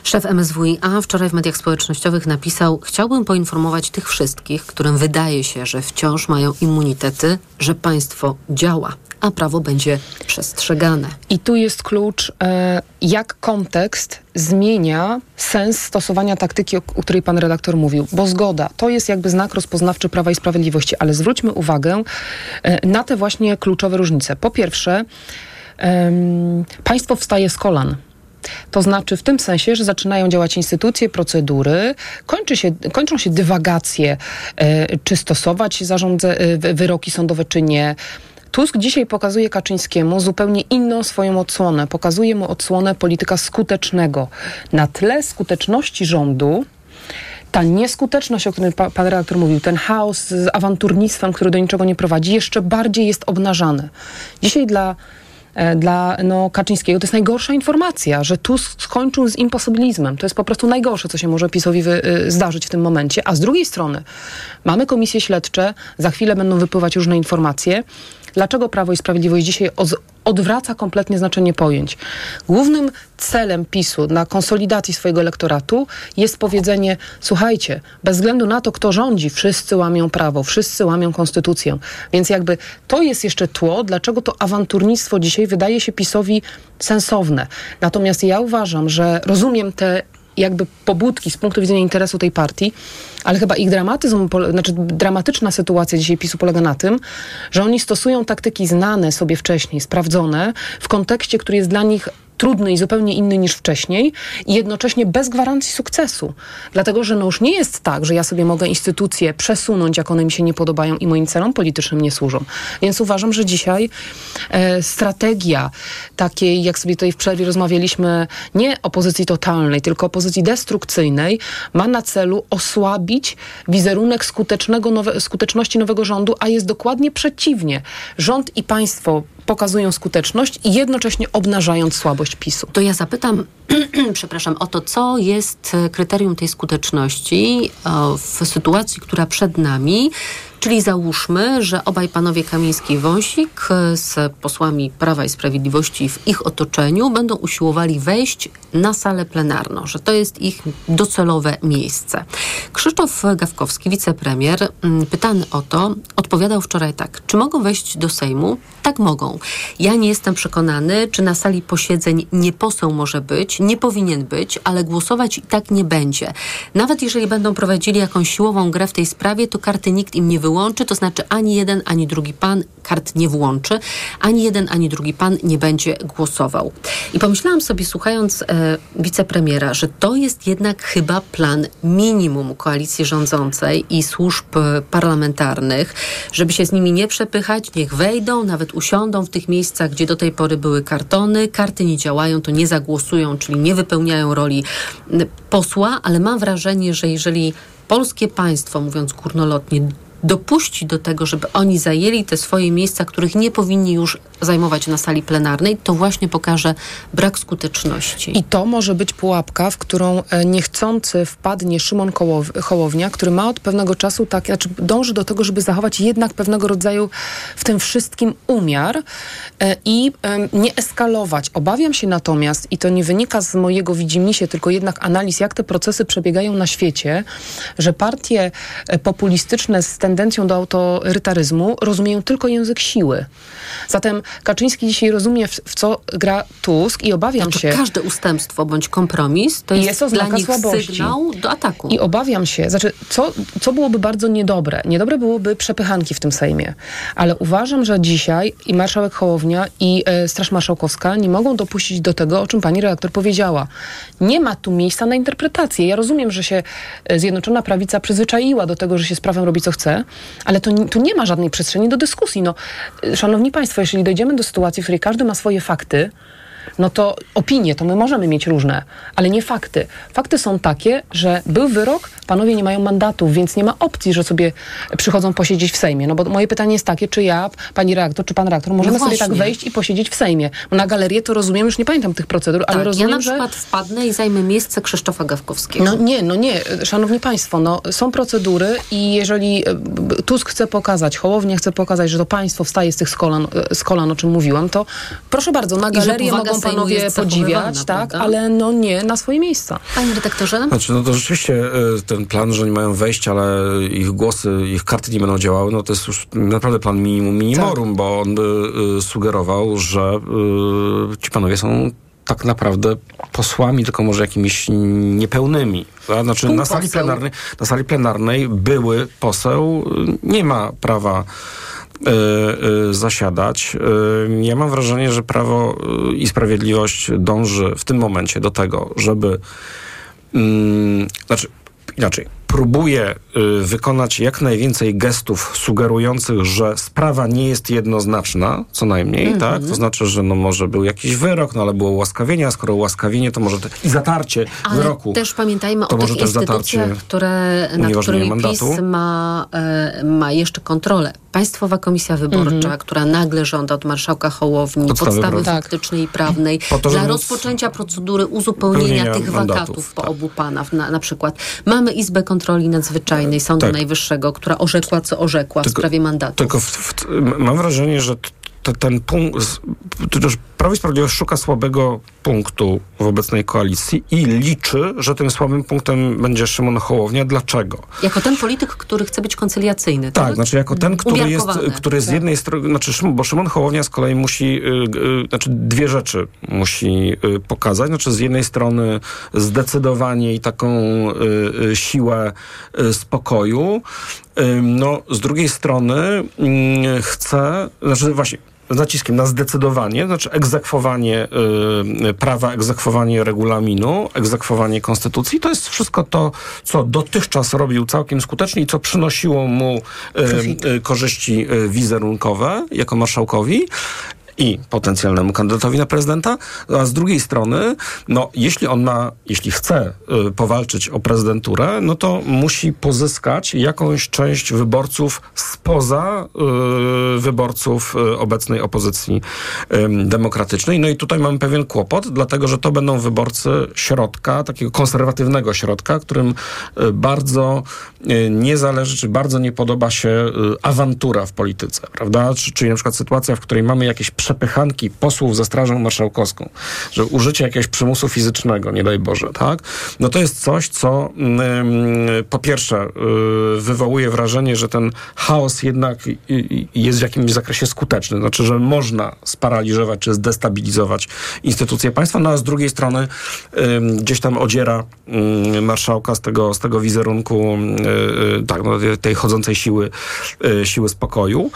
szef MSWiA, wczoraj w mediach społecznościowych napisał: Chciałbym poinformować tych wszystkich, którym wydaje się, że wciąż mają immunitety, że państwo działa, a prawo będzie przestrzegane. I tu jest klucz, e, jak kontekst zmienia sens stosowania taktyki, o, której pan redaktor mówił. Bo zgoda, to jest jakby znak rozpoznawczy Prawa i Sprawiedliwości, ale zwróćmy uwagę e, na te właśnie kluczowe różnice. Po pierwsze, państwo wstaje z kolan. To znaczy w tym sensie, że zaczynają działać instytucje, procedury, kończy się, kończą się dywagacje, e, czy stosować zarządze, wyroki sądowe, czy nie. Tusk dzisiaj pokazuje Kaczyńskiemu zupełnie inną swoją odsłonę. Pokazuje mu odsłonę polityka skutecznego. Na tle skuteczności rządu, ta nieskuteczność, o której pa, pan redaktor mówił, ten chaos z awanturnictwem, który do niczego nie prowadzi, jeszcze bardziej jest obnażany. Dzisiaj dla e, dla no, Kaczyńskiego to jest najgorsza informacja, że Tusk skończył z imposybilizmem. To jest po prostu najgorsze, co się może PiSowi wy, y, zdarzyć w tym momencie. A z drugiej strony mamy komisje śledcze, za chwilę będą wypływać różne informacje. Dlaczego Prawo i Sprawiedliwość dzisiaj odwraca kompletnie znaczenie pojęć? Głównym celem PiSu na konsolidacji swojego elektoratu jest powiedzenie: słuchajcie, bez względu na to, kto rządzi, wszyscy łamią prawo, wszyscy łamią konstytucję. Więc jakby to jest jeszcze tło, dlaczego to awanturnictwo dzisiaj wydaje się PiSowi sensowne. Natomiast ja uważam, że rozumiem te jakby pobudki z punktu widzenia interesu tej partii, ale chyba ich dramatyzm, znaczy dramatyczna sytuacja dzisiaj PiSu polega na tym, że oni stosują taktyki znane sobie wcześniej, sprawdzone, w kontekście, który jest dla nich trudny i zupełnie inny niż wcześniej i jednocześnie bez gwarancji sukcesu. Dlatego, że no już nie jest tak, że ja sobie mogę instytucje przesunąć, jak one mi się nie podobają i moim celom politycznym nie służą. Więc uważam, że dzisiaj e, strategia takiej, jak sobie tutaj w przerwie rozmawialiśmy, nie opozycji totalnej, tylko opozycji destrukcyjnej, ma na celu osłabić wizerunek skutecznego nowe, skuteczności nowego rządu, a jest dokładnie przeciwnie. Rząd i państwo pokazują skuteczność i jednocześnie obnażając słabość PiSu. To ja zapytam, przepraszam, o to, co jest e, kryterium tej skuteczności e, w sytuacji, która przed nami. Czyli załóżmy, że obaj panowie Kamiński i Wąsik e, z posłami Prawa i Sprawiedliwości w ich otoczeniu będą usiłowali wejść na salę plenarną, że to jest ich docelowe miejsce. Krzysztof Gawkowski, wicepremier, mm, pytany o to, odpowiadał wczoraj tak. Czy mogą wejść do Sejmu? Tak mogą. Ja nie jestem przekonany, czy na sali posiedzeń nie poseł może być, nie powinien być, ale głosować i tak nie będzie. Nawet jeżeli będą prowadzili jakąś siłową grę w tej sprawie, to karty nikt im nie wyłączy, to znaczy ani jeden, ani drugi pan kart nie włączy, ani jeden, ani drugi pan nie będzie głosował. I pomyślałam sobie, słuchając e, wicepremiera, że to jest jednak chyba plan minimum koalicji rządzącej i służb e, parlamentarnych, żeby się z nimi nie przepychać, niech wejdą, nawet usiądą w tych miejscach, gdzie do tej pory były kartony, karty nie działają, to nie zagłosują, czyli nie wypełniają roli posła, ale mam wrażenie, że jeżeli polskie państwo, mówiąc górnolotnie, dopuści do tego, żeby oni zajęli te swoje miejsca, których nie powinni już zajmować na sali plenarnej, to właśnie pokaże brak skuteczności. I to może być pułapka, w którą e, niechcący wpadnie Szymon Hołownia, który ma od pewnego czasu tak, znaczy dąży do tego, żeby zachować jednak pewnego rodzaju w tym wszystkim umiar e, i nie eskalować. Obawiam się natomiast, i to nie wynika z mojego widzimisię, tylko jednak analiz, jak te procesy przebiegają na świecie, że partie e, populistyczne z tendencją do autorytaryzmu rozumieją tylko język siły. Zatem Kaczyński dzisiaj rozumie, w, w co gra Tusk i obawiam znaczy, się... Każde ustępstwo bądź kompromis to jest, jest dla nich słabości. sygnał do ataku. I obawiam się, znaczy, co, co byłoby bardzo niedobre? Niedobre byłoby przepychanki w tym Sejmie. Ale uważam, że dzisiaj i marszałek Hołownia i e, Straż Marszałkowska nie mogą dopuścić do tego, o czym pani redaktor powiedziała. Nie ma tu miejsca na interpretację. Ja rozumiem, że się e, Zjednoczona Prawica przyzwyczaiła do tego, że się z prawem robi co chce, ale tu nie ma żadnej przestrzeni do dyskusji. No, szanowni Państwo, jeśli dojdziemy do sytuacji, w której każdy ma swoje fakty, no to opinie to my możemy mieć różne, ale nie fakty. Fakty są takie, że był wyrok, panowie nie mają mandatów, więc nie ma opcji, że sobie przychodzą posiedzieć w Sejmie. No bo moje pytanie jest takie, czy ja, pani reaktor, czy pan reaktor, możemy no sobie tak wejść i posiedzieć w Sejmie. Na galerię to rozumiem, już nie pamiętam tych procedur, tak, ale rozumiem, ja na przykład że... wpadnę i zajmę miejsce Krzysztofa Gawkowskiego. No nie, no nie. Szanowni państwo, no są procedury i jeżeli e, Tusk chce pokazać, Hołownia chce pokazać, że to państwo wstaje z tych z kolan, e, z kolan o czym mówiłam, to proszę bardzo, na galerię mogą panowie podziwiać, tak, ale no nie na swoje miejsca. Panie redaktorze? Znaczy, no to rzeczywiście e, ten plan, że nie mają wejść, ale ich głosy, ich karty nie będą działały, no to jest już naprawdę plan minimum minimorum, tak. bo on by y, sugerował, że y, ci panowie są tak naprawdę posłami, tylko może jakimiś niepełnymi. Znaczy na sali, plenarnej, na sali plenarnej były poseł nie ma prawa zasiadać. Y, ja mam wrażenie, że Prawo i Sprawiedliwość dąży w tym momencie do tego, żeby mm, znaczy inaczej, próbuje y, wykonać jak najwięcej gestów sugerujących, że sprawa nie jest jednoznaczna, co najmniej, mm -hmm. tak? To znaczy, że no może był jakiś wyrok, no ale było ułaskawienie, a skoro ułaskawienie, to może te, i zatarcie ale wyroku. też pamiętajmy o tych instytucjach, które, nad którymi mandatu. PiS ma, e, ma jeszcze kontrolę. Państwowa Komisja Wyborcza, mm -hmm. która nagle żąda od marszałka Hołowni podstawy, podstawy faktycznej i prawnej to, dla rozpoczęcia procedury uzupełnienia tych mandatów, wakatów po tak. obu panach na, na przykład. Mamy Izbę Kontroli Nadzwyczajnej Sądu tak. Najwyższego, która orzekła, co orzekła tylko, w sprawie mandatu. Tylko w, w, mam wrażenie, że te, ten punkt, Prawo i Sprawiedliwość szuka słabego punktu w obecnej koalicji i liczy, że tym słabym punktem będzie Szymon Hołownia. Dlaczego? Jako ten polityk, który chce być koncyliacyjny, tak? Tak, znaczy jako ten, który jest, który z tak. jednej strony, znaczy, bo Szymon Hołownia z kolei musi, yy, yy, znaczy dwie rzeczy musi yy, pokazać. Znaczy z jednej strony zdecydowanie i taką y, y, siłę spokoju, no, z drugiej strony chce, znaczy właśnie z naciskiem na zdecydowanie, znaczy egzekwowanie y, prawa, egzekwowanie regulaminu, egzekwowanie konstytucji. To jest wszystko to, co dotychczas robił całkiem skutecznie i co przynosiło mu y, y, korzyści y, wizerunkowe jako marszałkowi i potencjalnemu kandydatowi na prezydenta, a z drugiej strony, no, jeśli on ma, jeśli chce y, powalczyć o prezydenturę, no to musi pozyskać jakąś część wyborców spoza y, wyborców y, obecnej opozycji y, demokratycznej. No i tutaj mamy pewien kłopot, dlatego że to będą wyborcy środka, takiego konserwatywnego środka, którym y, bardzo y, nie zależy, czy bardzo nie podoba się awantura w polityce, prawda? Czyli na przykład sytuacja, w której mamy jakieś przepychanki posłów ze Strażą Marszałkowską, że użycie jakiegoś przymusu fizycznego, nie daj Boże, tak? No to jest coś, co mm, po pierwsze y, wywołuje wrażenie, że ten chaos jednak jest w jakimś zakresie skuteczny. Znaczy, że można sparaliżować czy zdestabilizować instytucje państwa, no a z drugiej strony gdzieś tam odziera marszałka z tego, z tego wizerunku y, y, tak, no, tej chodzącej siły, siły spokoju.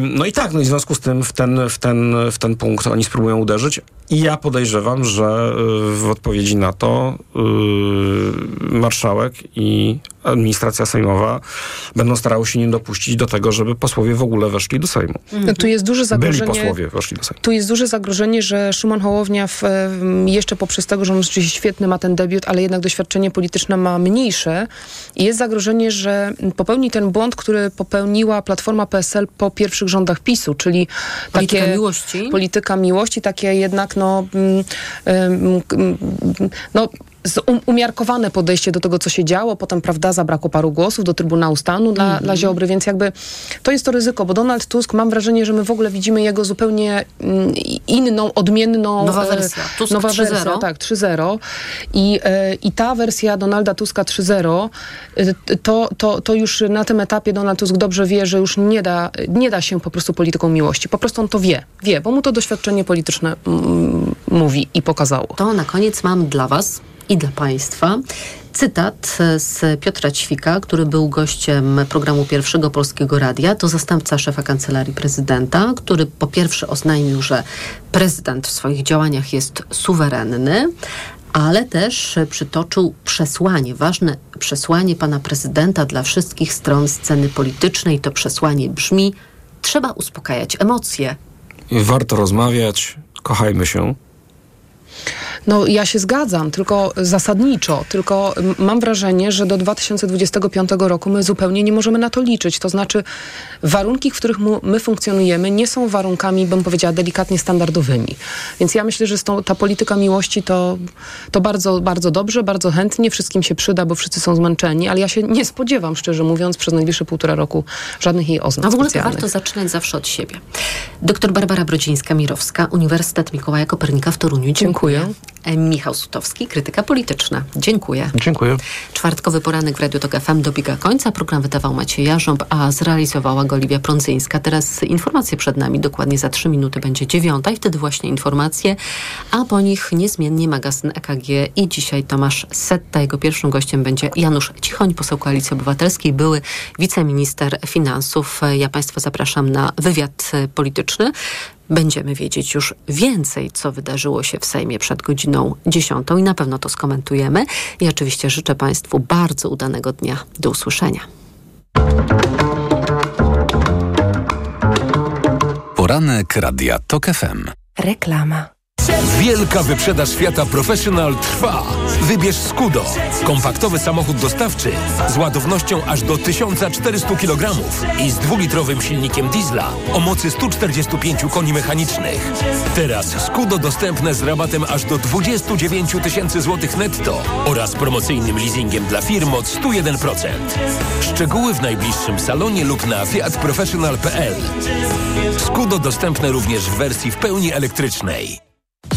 No i tak, no i w związku z tym w ten, w ten ten, w ten punkt oni spróbują uderzyć. I ja podejrzewam, że y, w odpowiedzi na to yy, marszałek i administracja sejmowa będą starały się nie dopuścić do tego, żeby posłowie w ogóle weszli do Sejmu. Mhm. Tu jest duże zagrożenie. Byli posłowie weszli do Sejmu. Tu jest duże zagrożenie, że Szymon Hołownia w, jeszcze poprzez tego, że on rzeczywiście świetny ma ten debiut, ale jednak doświadczenie polityczne ma mniejsze. I jest zagrożenie, że popełni ten błąd, który popełniła Platforma PSL po pierwszych rządach PiSu, czyli polityka takie miłości. polityka miłości, takie jednak no, mm, mm, no umiarkowane podejście do tego, co się działo. Potem, prawda, zabrakło paru głosów do Trybunału Stanu dla, mm dla Ziobry, więc jakby to jest to ryzyko, bo Donald Tusk, mam wrażenie, że my w ogóle widzimy jego zupełnie mm, inną, odmienną... Nowa e, wersja. Tusk nowa wersja, tak, 3.0. I, e, I ta wersja Donalda Tuska 3.0, e, to, to, to już na tym etapie Donald Tusk dobrze wie, że już nie da, nie da się po prostu polityką miłości. Po prostu on to wie. Wie, bo mu to doświadczenie polityczne mm, mówi i pokazało. To na koniec mam dla was i dla Państwa. Cytat z Piotra Ćwika, który był gościem programu Pierwszego Polskiego Radia. To zastępca szefa Kancelarii Prezydenta, który po pierwsze oznajmił, że prezydent w swoich działaniach jest suwerenny, ale też przytoczył przesłanie, ważne przesłanie pana prezydenta dla wszystkich stron sceny politycznej. To przesłanie brzmi: trzeba uspokajać emocje. Warto rozmawiać, kochajmy się. No ja się zgadzam, tylko zasadniczo, tylko mam wrażenie, że do 2025 roku my zupełnie nie możemy na to liczyć. To znaczy warunki, w których my funkcjonujemy nie są warunkami, bym powiedziała, delikatnie standardowymi. Więc ja myślę, że tą, ta polityka miłości to, to bardzo, bardzo dobrze, bardzo chętnie, wszystkim się przyda, bo wszyscy są zmęczeni, ale ja się nie spodziewam, szczerze mówiąc, przez najbliższe półtora roku żadnych jej oznak A w ogóle warto zaczynać zawsze od siebie. Doktor Barbara Brodzińska-Mirowska, Uniwersytet Mikołaja Kopernika w Toruniu. Dziękuję. Dziękuję. Michał Sutowski, krytyka polityczna. Dziękuję. Dziękuję. Czwartkowy poranek w Radiu Tok FM dobiega końca. Program wydawał Maciej Jarząb, a zrealizowała go Oliwia Prądzyńska. Teraz informacje przed nami. Dokładnie za trzy minuty będzie dziewiąta i wtedy właśnie informacje, a po nich niezmiennie magazyn EKG i dzisiaj Tomasz Setta. Jego pierwszym gościem będzie Janusz Cichoń, poseł Koalicji Obywatelskiej, były wiceminister finansów. Ja Państwa zapraszam na wywiad polityczny. Będziemy wiedzieć już więcej, co wydarzyło się w Sejmie przed godziną 10 i na pewno to skomentujemy. I oczywiście życzę Państwu bardzo udanego dnia. Do usłyszenia. Poranek Radia TOK FM. Reklama. Wielka wyprzedaż Fiata Professional trwa. Wybierz Skudo. Kompaktowy samochód dostawczy z ładownością aż do 1400 kg i z dwulitrowym silnikiem diesla o mocy 145 koni mechanicznych. Teraz Skudo dostępne z rabatem aż do 29 tysięcy złotych netto oraz promocyjnym leasingiem dla firm od 101%. Szczegóły w najbliższym salonie lub na fiatprofessional.pl. Skudo dostępne również w wersji w pełni elektrycznej.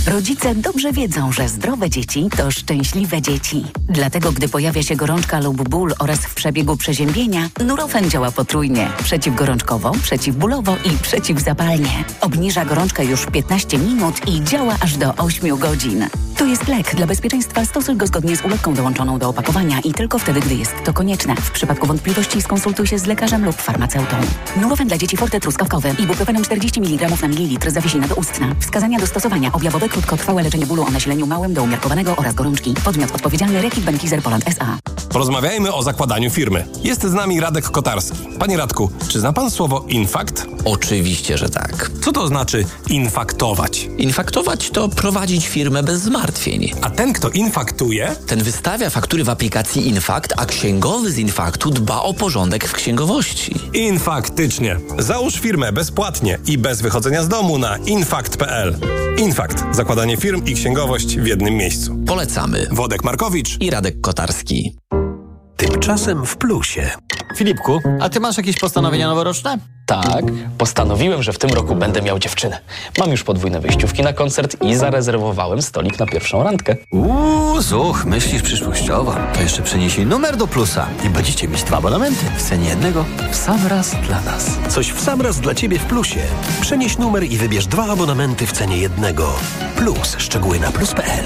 Rodzice dobrze wiedzą, że zdrowe dzieci to szczęśliwe dzieci. Dlatego, gdy pojawia się gorączka lub ból oraz w przebiegu przeziębienia, Nurofen działa potrójnie. Przeciwgorączkowo, przeciwbólowo i przeciwzapalnie. Obniża gorączkę już w 15 minut i działa aż do 8 godzin. To jest lek. Dla bezpieczeństwa stosuj go zgodnie z ulotką dołączoną do opakowania i tylko wtedy, gdy jest to konieczne. W przypadku wątpliwości skonsultuj się z lekarzem lub farmaceutą. Nurofen dla dzieci Forte truskawkowy. Ibuprofenem 40 mg na mililitr. Zawiesina doustna. Wskazania do stosowania. Objawowe krótkotrwałe leczenie bólu o nasileniu małym do umiarkowanego oraz gorączki. Podmiot odpowiedzialny Rekit Benkizer Poland S.A. Porozmawiajmy o zakładaniu firmy. Jest z nami Radek Kotarski. Panie Radku, czy zna pan słowo infakt? Oczywiście, że tak. Co to znaczy infaktować? Infaktować to prowadzić firmę bez zmartwień. A ten, kto infaktuje? Ten wystawia faktury w aplikacji Infakt, a księgowy z Infaktu dba o porządek w księgowości. Infaktycznie. Załóż firmę bezpłatnie i bez wychodzenia z domu na infakt.pl. Infakt. Zakładanie firm i księgowość w jednym miejscu. Polecamy. Wodek Markowicz i Radek Kotarski. Tymczasem w plusie. Filipku, a ty masz jakieś postanowienia noworoczne? Tak, postanowiłem, że w tym roku będę miał dziewczynę. Mam już podwójne wyjściówki na koncert i zarezerwowałem stolik na pierwszą randkę. Uuu, zuch, myślisz przyszłościowo. To jeszcze przenieśli numer do plusa i będziecie mieć dwa abonamenty w cenie jednego w sam raz dla nas. Coś w sam raz dla Ciebie w plusie. Przenieś numer i wybierz dwa abonamenty w cenie jednego. Plus, szczegóły na plus.pl.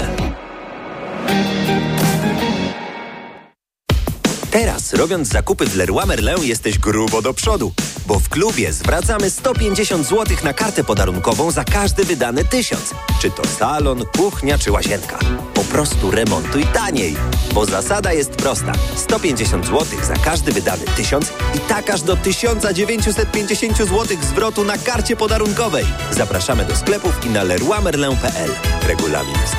Teraz, robiąc zakupy w Leroy Merlin, jesteś grubo do przodu, bo w klubie zwracamy 150 zł na kartę podarunkową za każdy wydany tysiąc. Czy to salon, kuchnia czy łazienka. Po prostu remontuj taniej, bo zasada jest prosta. 150 zł za każdy wydany tysiąc i tak aż do 1950 zł zwrotu na karcie podarunkowej. Zapraszamy do sklepów i na leroymerlin.pl. Regulamin w.